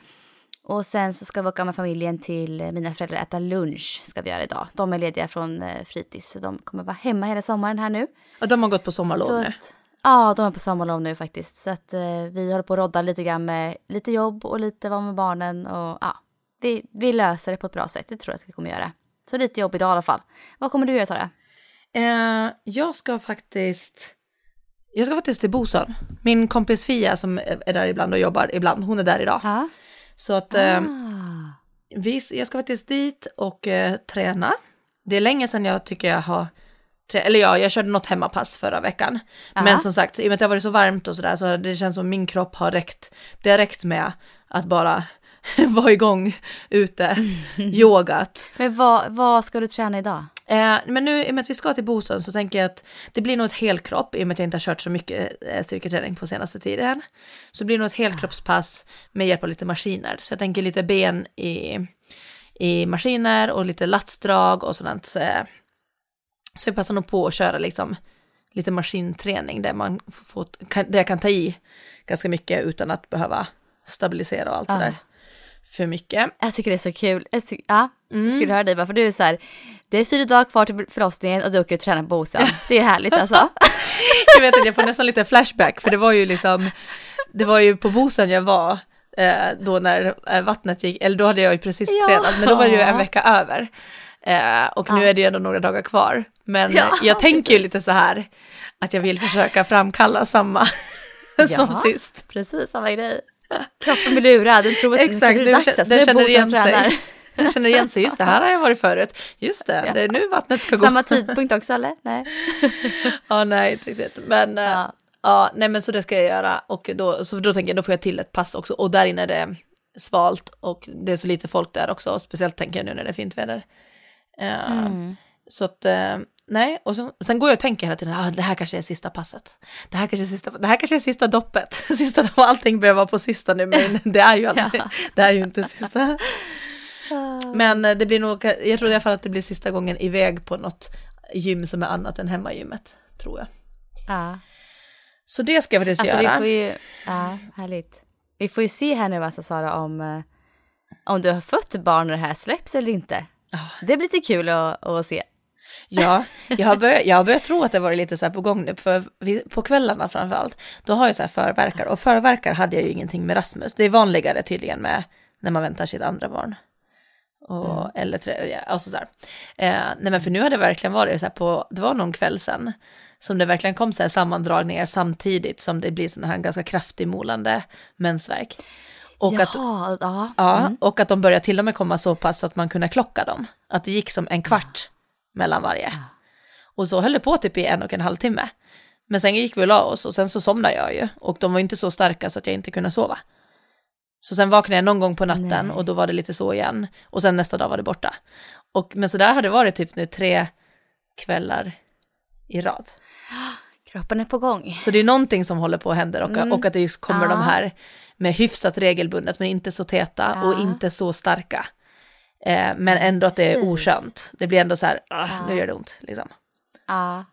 Och sen så ska vi åka med familjen till mina föräldrar äta lunch, ska vi göra idag. De är lediga från eh, fritids, så de kommer vara hemma hela sommaren här nu. Ja, de har gått på sommarlov så nu. att, ja, de är på sommarlov nu faktiskt. Så att eh, vi håller på att rodda lite grann med lite jobb och lite vara med barnen. Och ja, vi, vi löser det på ett bra sätt, det tror jag att vi kommer göra. Så lite jobb idag i alla fall. Vad kommer du göra Sara? Eh, jag ska faktiskt, jag ska faktiskt till Bosön. Min kompis Fia som är där ibland och jobbar ibland, hon är där idag. Ha? Så att eh, Ah. vi, jag ska faktiskt dit och eh, träna. Det är länge sedan jag tycker jag har, eller ja, jag körde något hemmapass förra veckan. Men Aha. som sagt, i och med att det har varit så varmt och sådär så det känns som min kropp har räckt, det har räckt med att bara *laughs* vara igång ute, *laughs* yogat. Men vad, vad ska du träna idag? Eh, men nu i och med att vi ska till Bosön så tänker jag att det blir nog ett helkropp i och med att jag inte har kört så mycket eh, styrketräning på senaste tiden. Så det blir nog ett helkroppspass med hjälp av lite maskiner. Så jag tänker lite ben i, i maskiner och lite latsdrag och sådant. Så, så jag passar nog på att köra liksom lite maskinträning där, man får, där jag kan ta i ganska mycket utan att behöva stabilisera och allt Ja. sådär för mycket. Jag tycker det är så kul. Jag ty- ja, Mm. skulle höra dig bara, för du är så här, det är fyra dagar kvar till förlossningen och du åker och tränar på Bosön. *laughs* Det är härligt alltså. *laughs* Jag vet att jag får nästan lite flashback för det var ju liksom, det var ju på Bosön jag var eh, då när eh, vattnet gick, eller då hade jag ju precis Ja. tränat, men då var det ju en vecka över. Eh, och nu Ja. är det ju ändå några dagar kvar. Men Ja, jag tänker ju lite så här att jag vill försöka framkalla samma *laughs* som sist. Precis, samma grej. Kroppen blir lurad, den tror att Exakt, nu den, dags alltså, den är känner igen tränar. sig. Den känner igen sig, just det här har jag varit förut. Just det, Ja. det är nu vattnet ska gå. Samma tidpunkt också eller? Nej. *laughs* Ja, nej, inte riktigt. Men ja. Ja. ja, nej men så det ska jag göra. Och då, så då tänker jag, då får jag till ett pass också. Och där inne är det svalt och det är så lite folk där också. Speciellt tänker jag nu när det är fint väder. Eh, Mm. Så att, eh, nej, och så, sen går jag och tänker hela tiden, ah, det här kanske är sista passet. Det här kanske är sista, det här kanske är sista doppet. *laughs* Sista, allting behöver vara på sista nu, men *laughs* det är ju aldrig, Ja. det är ju inte sista. Men eh, det blir nog, jag tror i alla fall att det blir sista gången iväg på något gym som är annat än hemmagymmet, tror jag. Ja. Så det ska jag faktiskt Alltså vi göra. får ju, ja, härligt. Vi får ju se här nu alltså Sara om, eh, om du har fött barn när det här släpps eller inte. Ja. Det blir lite kul att, att se. Ja, jag har, börjat, jag har börjat tro att det varit lite så här på gång nu, för på kvällarna framförallt, då har jag så här förverkar, och förverkar hade jag ju ingenting med Rasmus. Det är vanligare tydligen med när man väntar sitt andra barn. Och, Eller tredje, och sådär. Eh, nej men för nu har det verkligen varit så här på, det var någon kväll sen, som det verkligen kom så här sammandragningar samtidigt som det blir sån här ganska kraftig molande mensvärk. Och att, Jaha, ja. Ja, Mm. och att de började till och med komma så pass att man kunde klocka dem. Att det gick som en kvart mellan varje. Och så höll det på typ i en och en halv timme. Men sen gick vi och la oss och sen så somnade jag ju. Och de var inte så starka så att jag inte kunde sova. Så sen vaknade jag någon gång på natten Nej. och då var det lite så igen. Och sen nästa dag var det borta. Och, men så där har det varit typ nu tre kvällar i rad. *gasps* Kroppen är på gång. Så det är någonting som håller på att hända och, Mm. och att det just kommer Ja. de här med hyfsat regelbundet men inte så täta och Ja. inte så starka. Eh, men ändå att det är oskönt. Det blir ändå så här, ah, Ja. nu gör det ont. Liksom. Ja.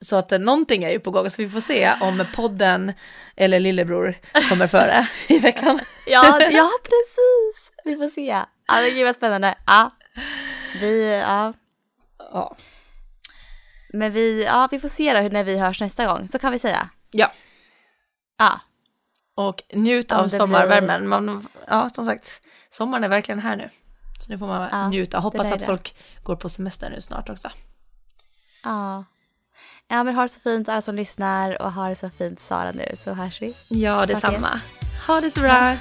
Så att eh, någonting är ju på gång, så vi får se om podden eller lillebror kommer före *laughs* i veckan. Ja, ja, precis. Vi får se. Ja, det gud vad spännande. Ja. Vi, ja. Ja. Men vi, ja, vi får se då hur, när vi hörs nästa gång. Så kan vi säga. ja. Ja. Och njut Om av sommarvärmen. Man, ja, som sagt, sommaren är verkligen här nu. Så nu får man Ja, njuta. Hoppas att det. folk går på semester nu snart också. Ja. Ja, men ha det så fint alla som lyssnar och ha det så fint Sara nu så hörs vi. Ja, detsamma. Ha det så bra. *laughs*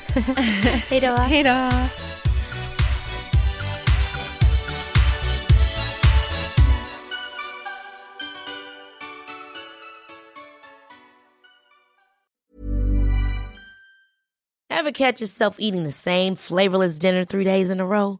Hej då. *laughs* Hej då. Ever catch yourself eating the same flavorless dinner three days in a row?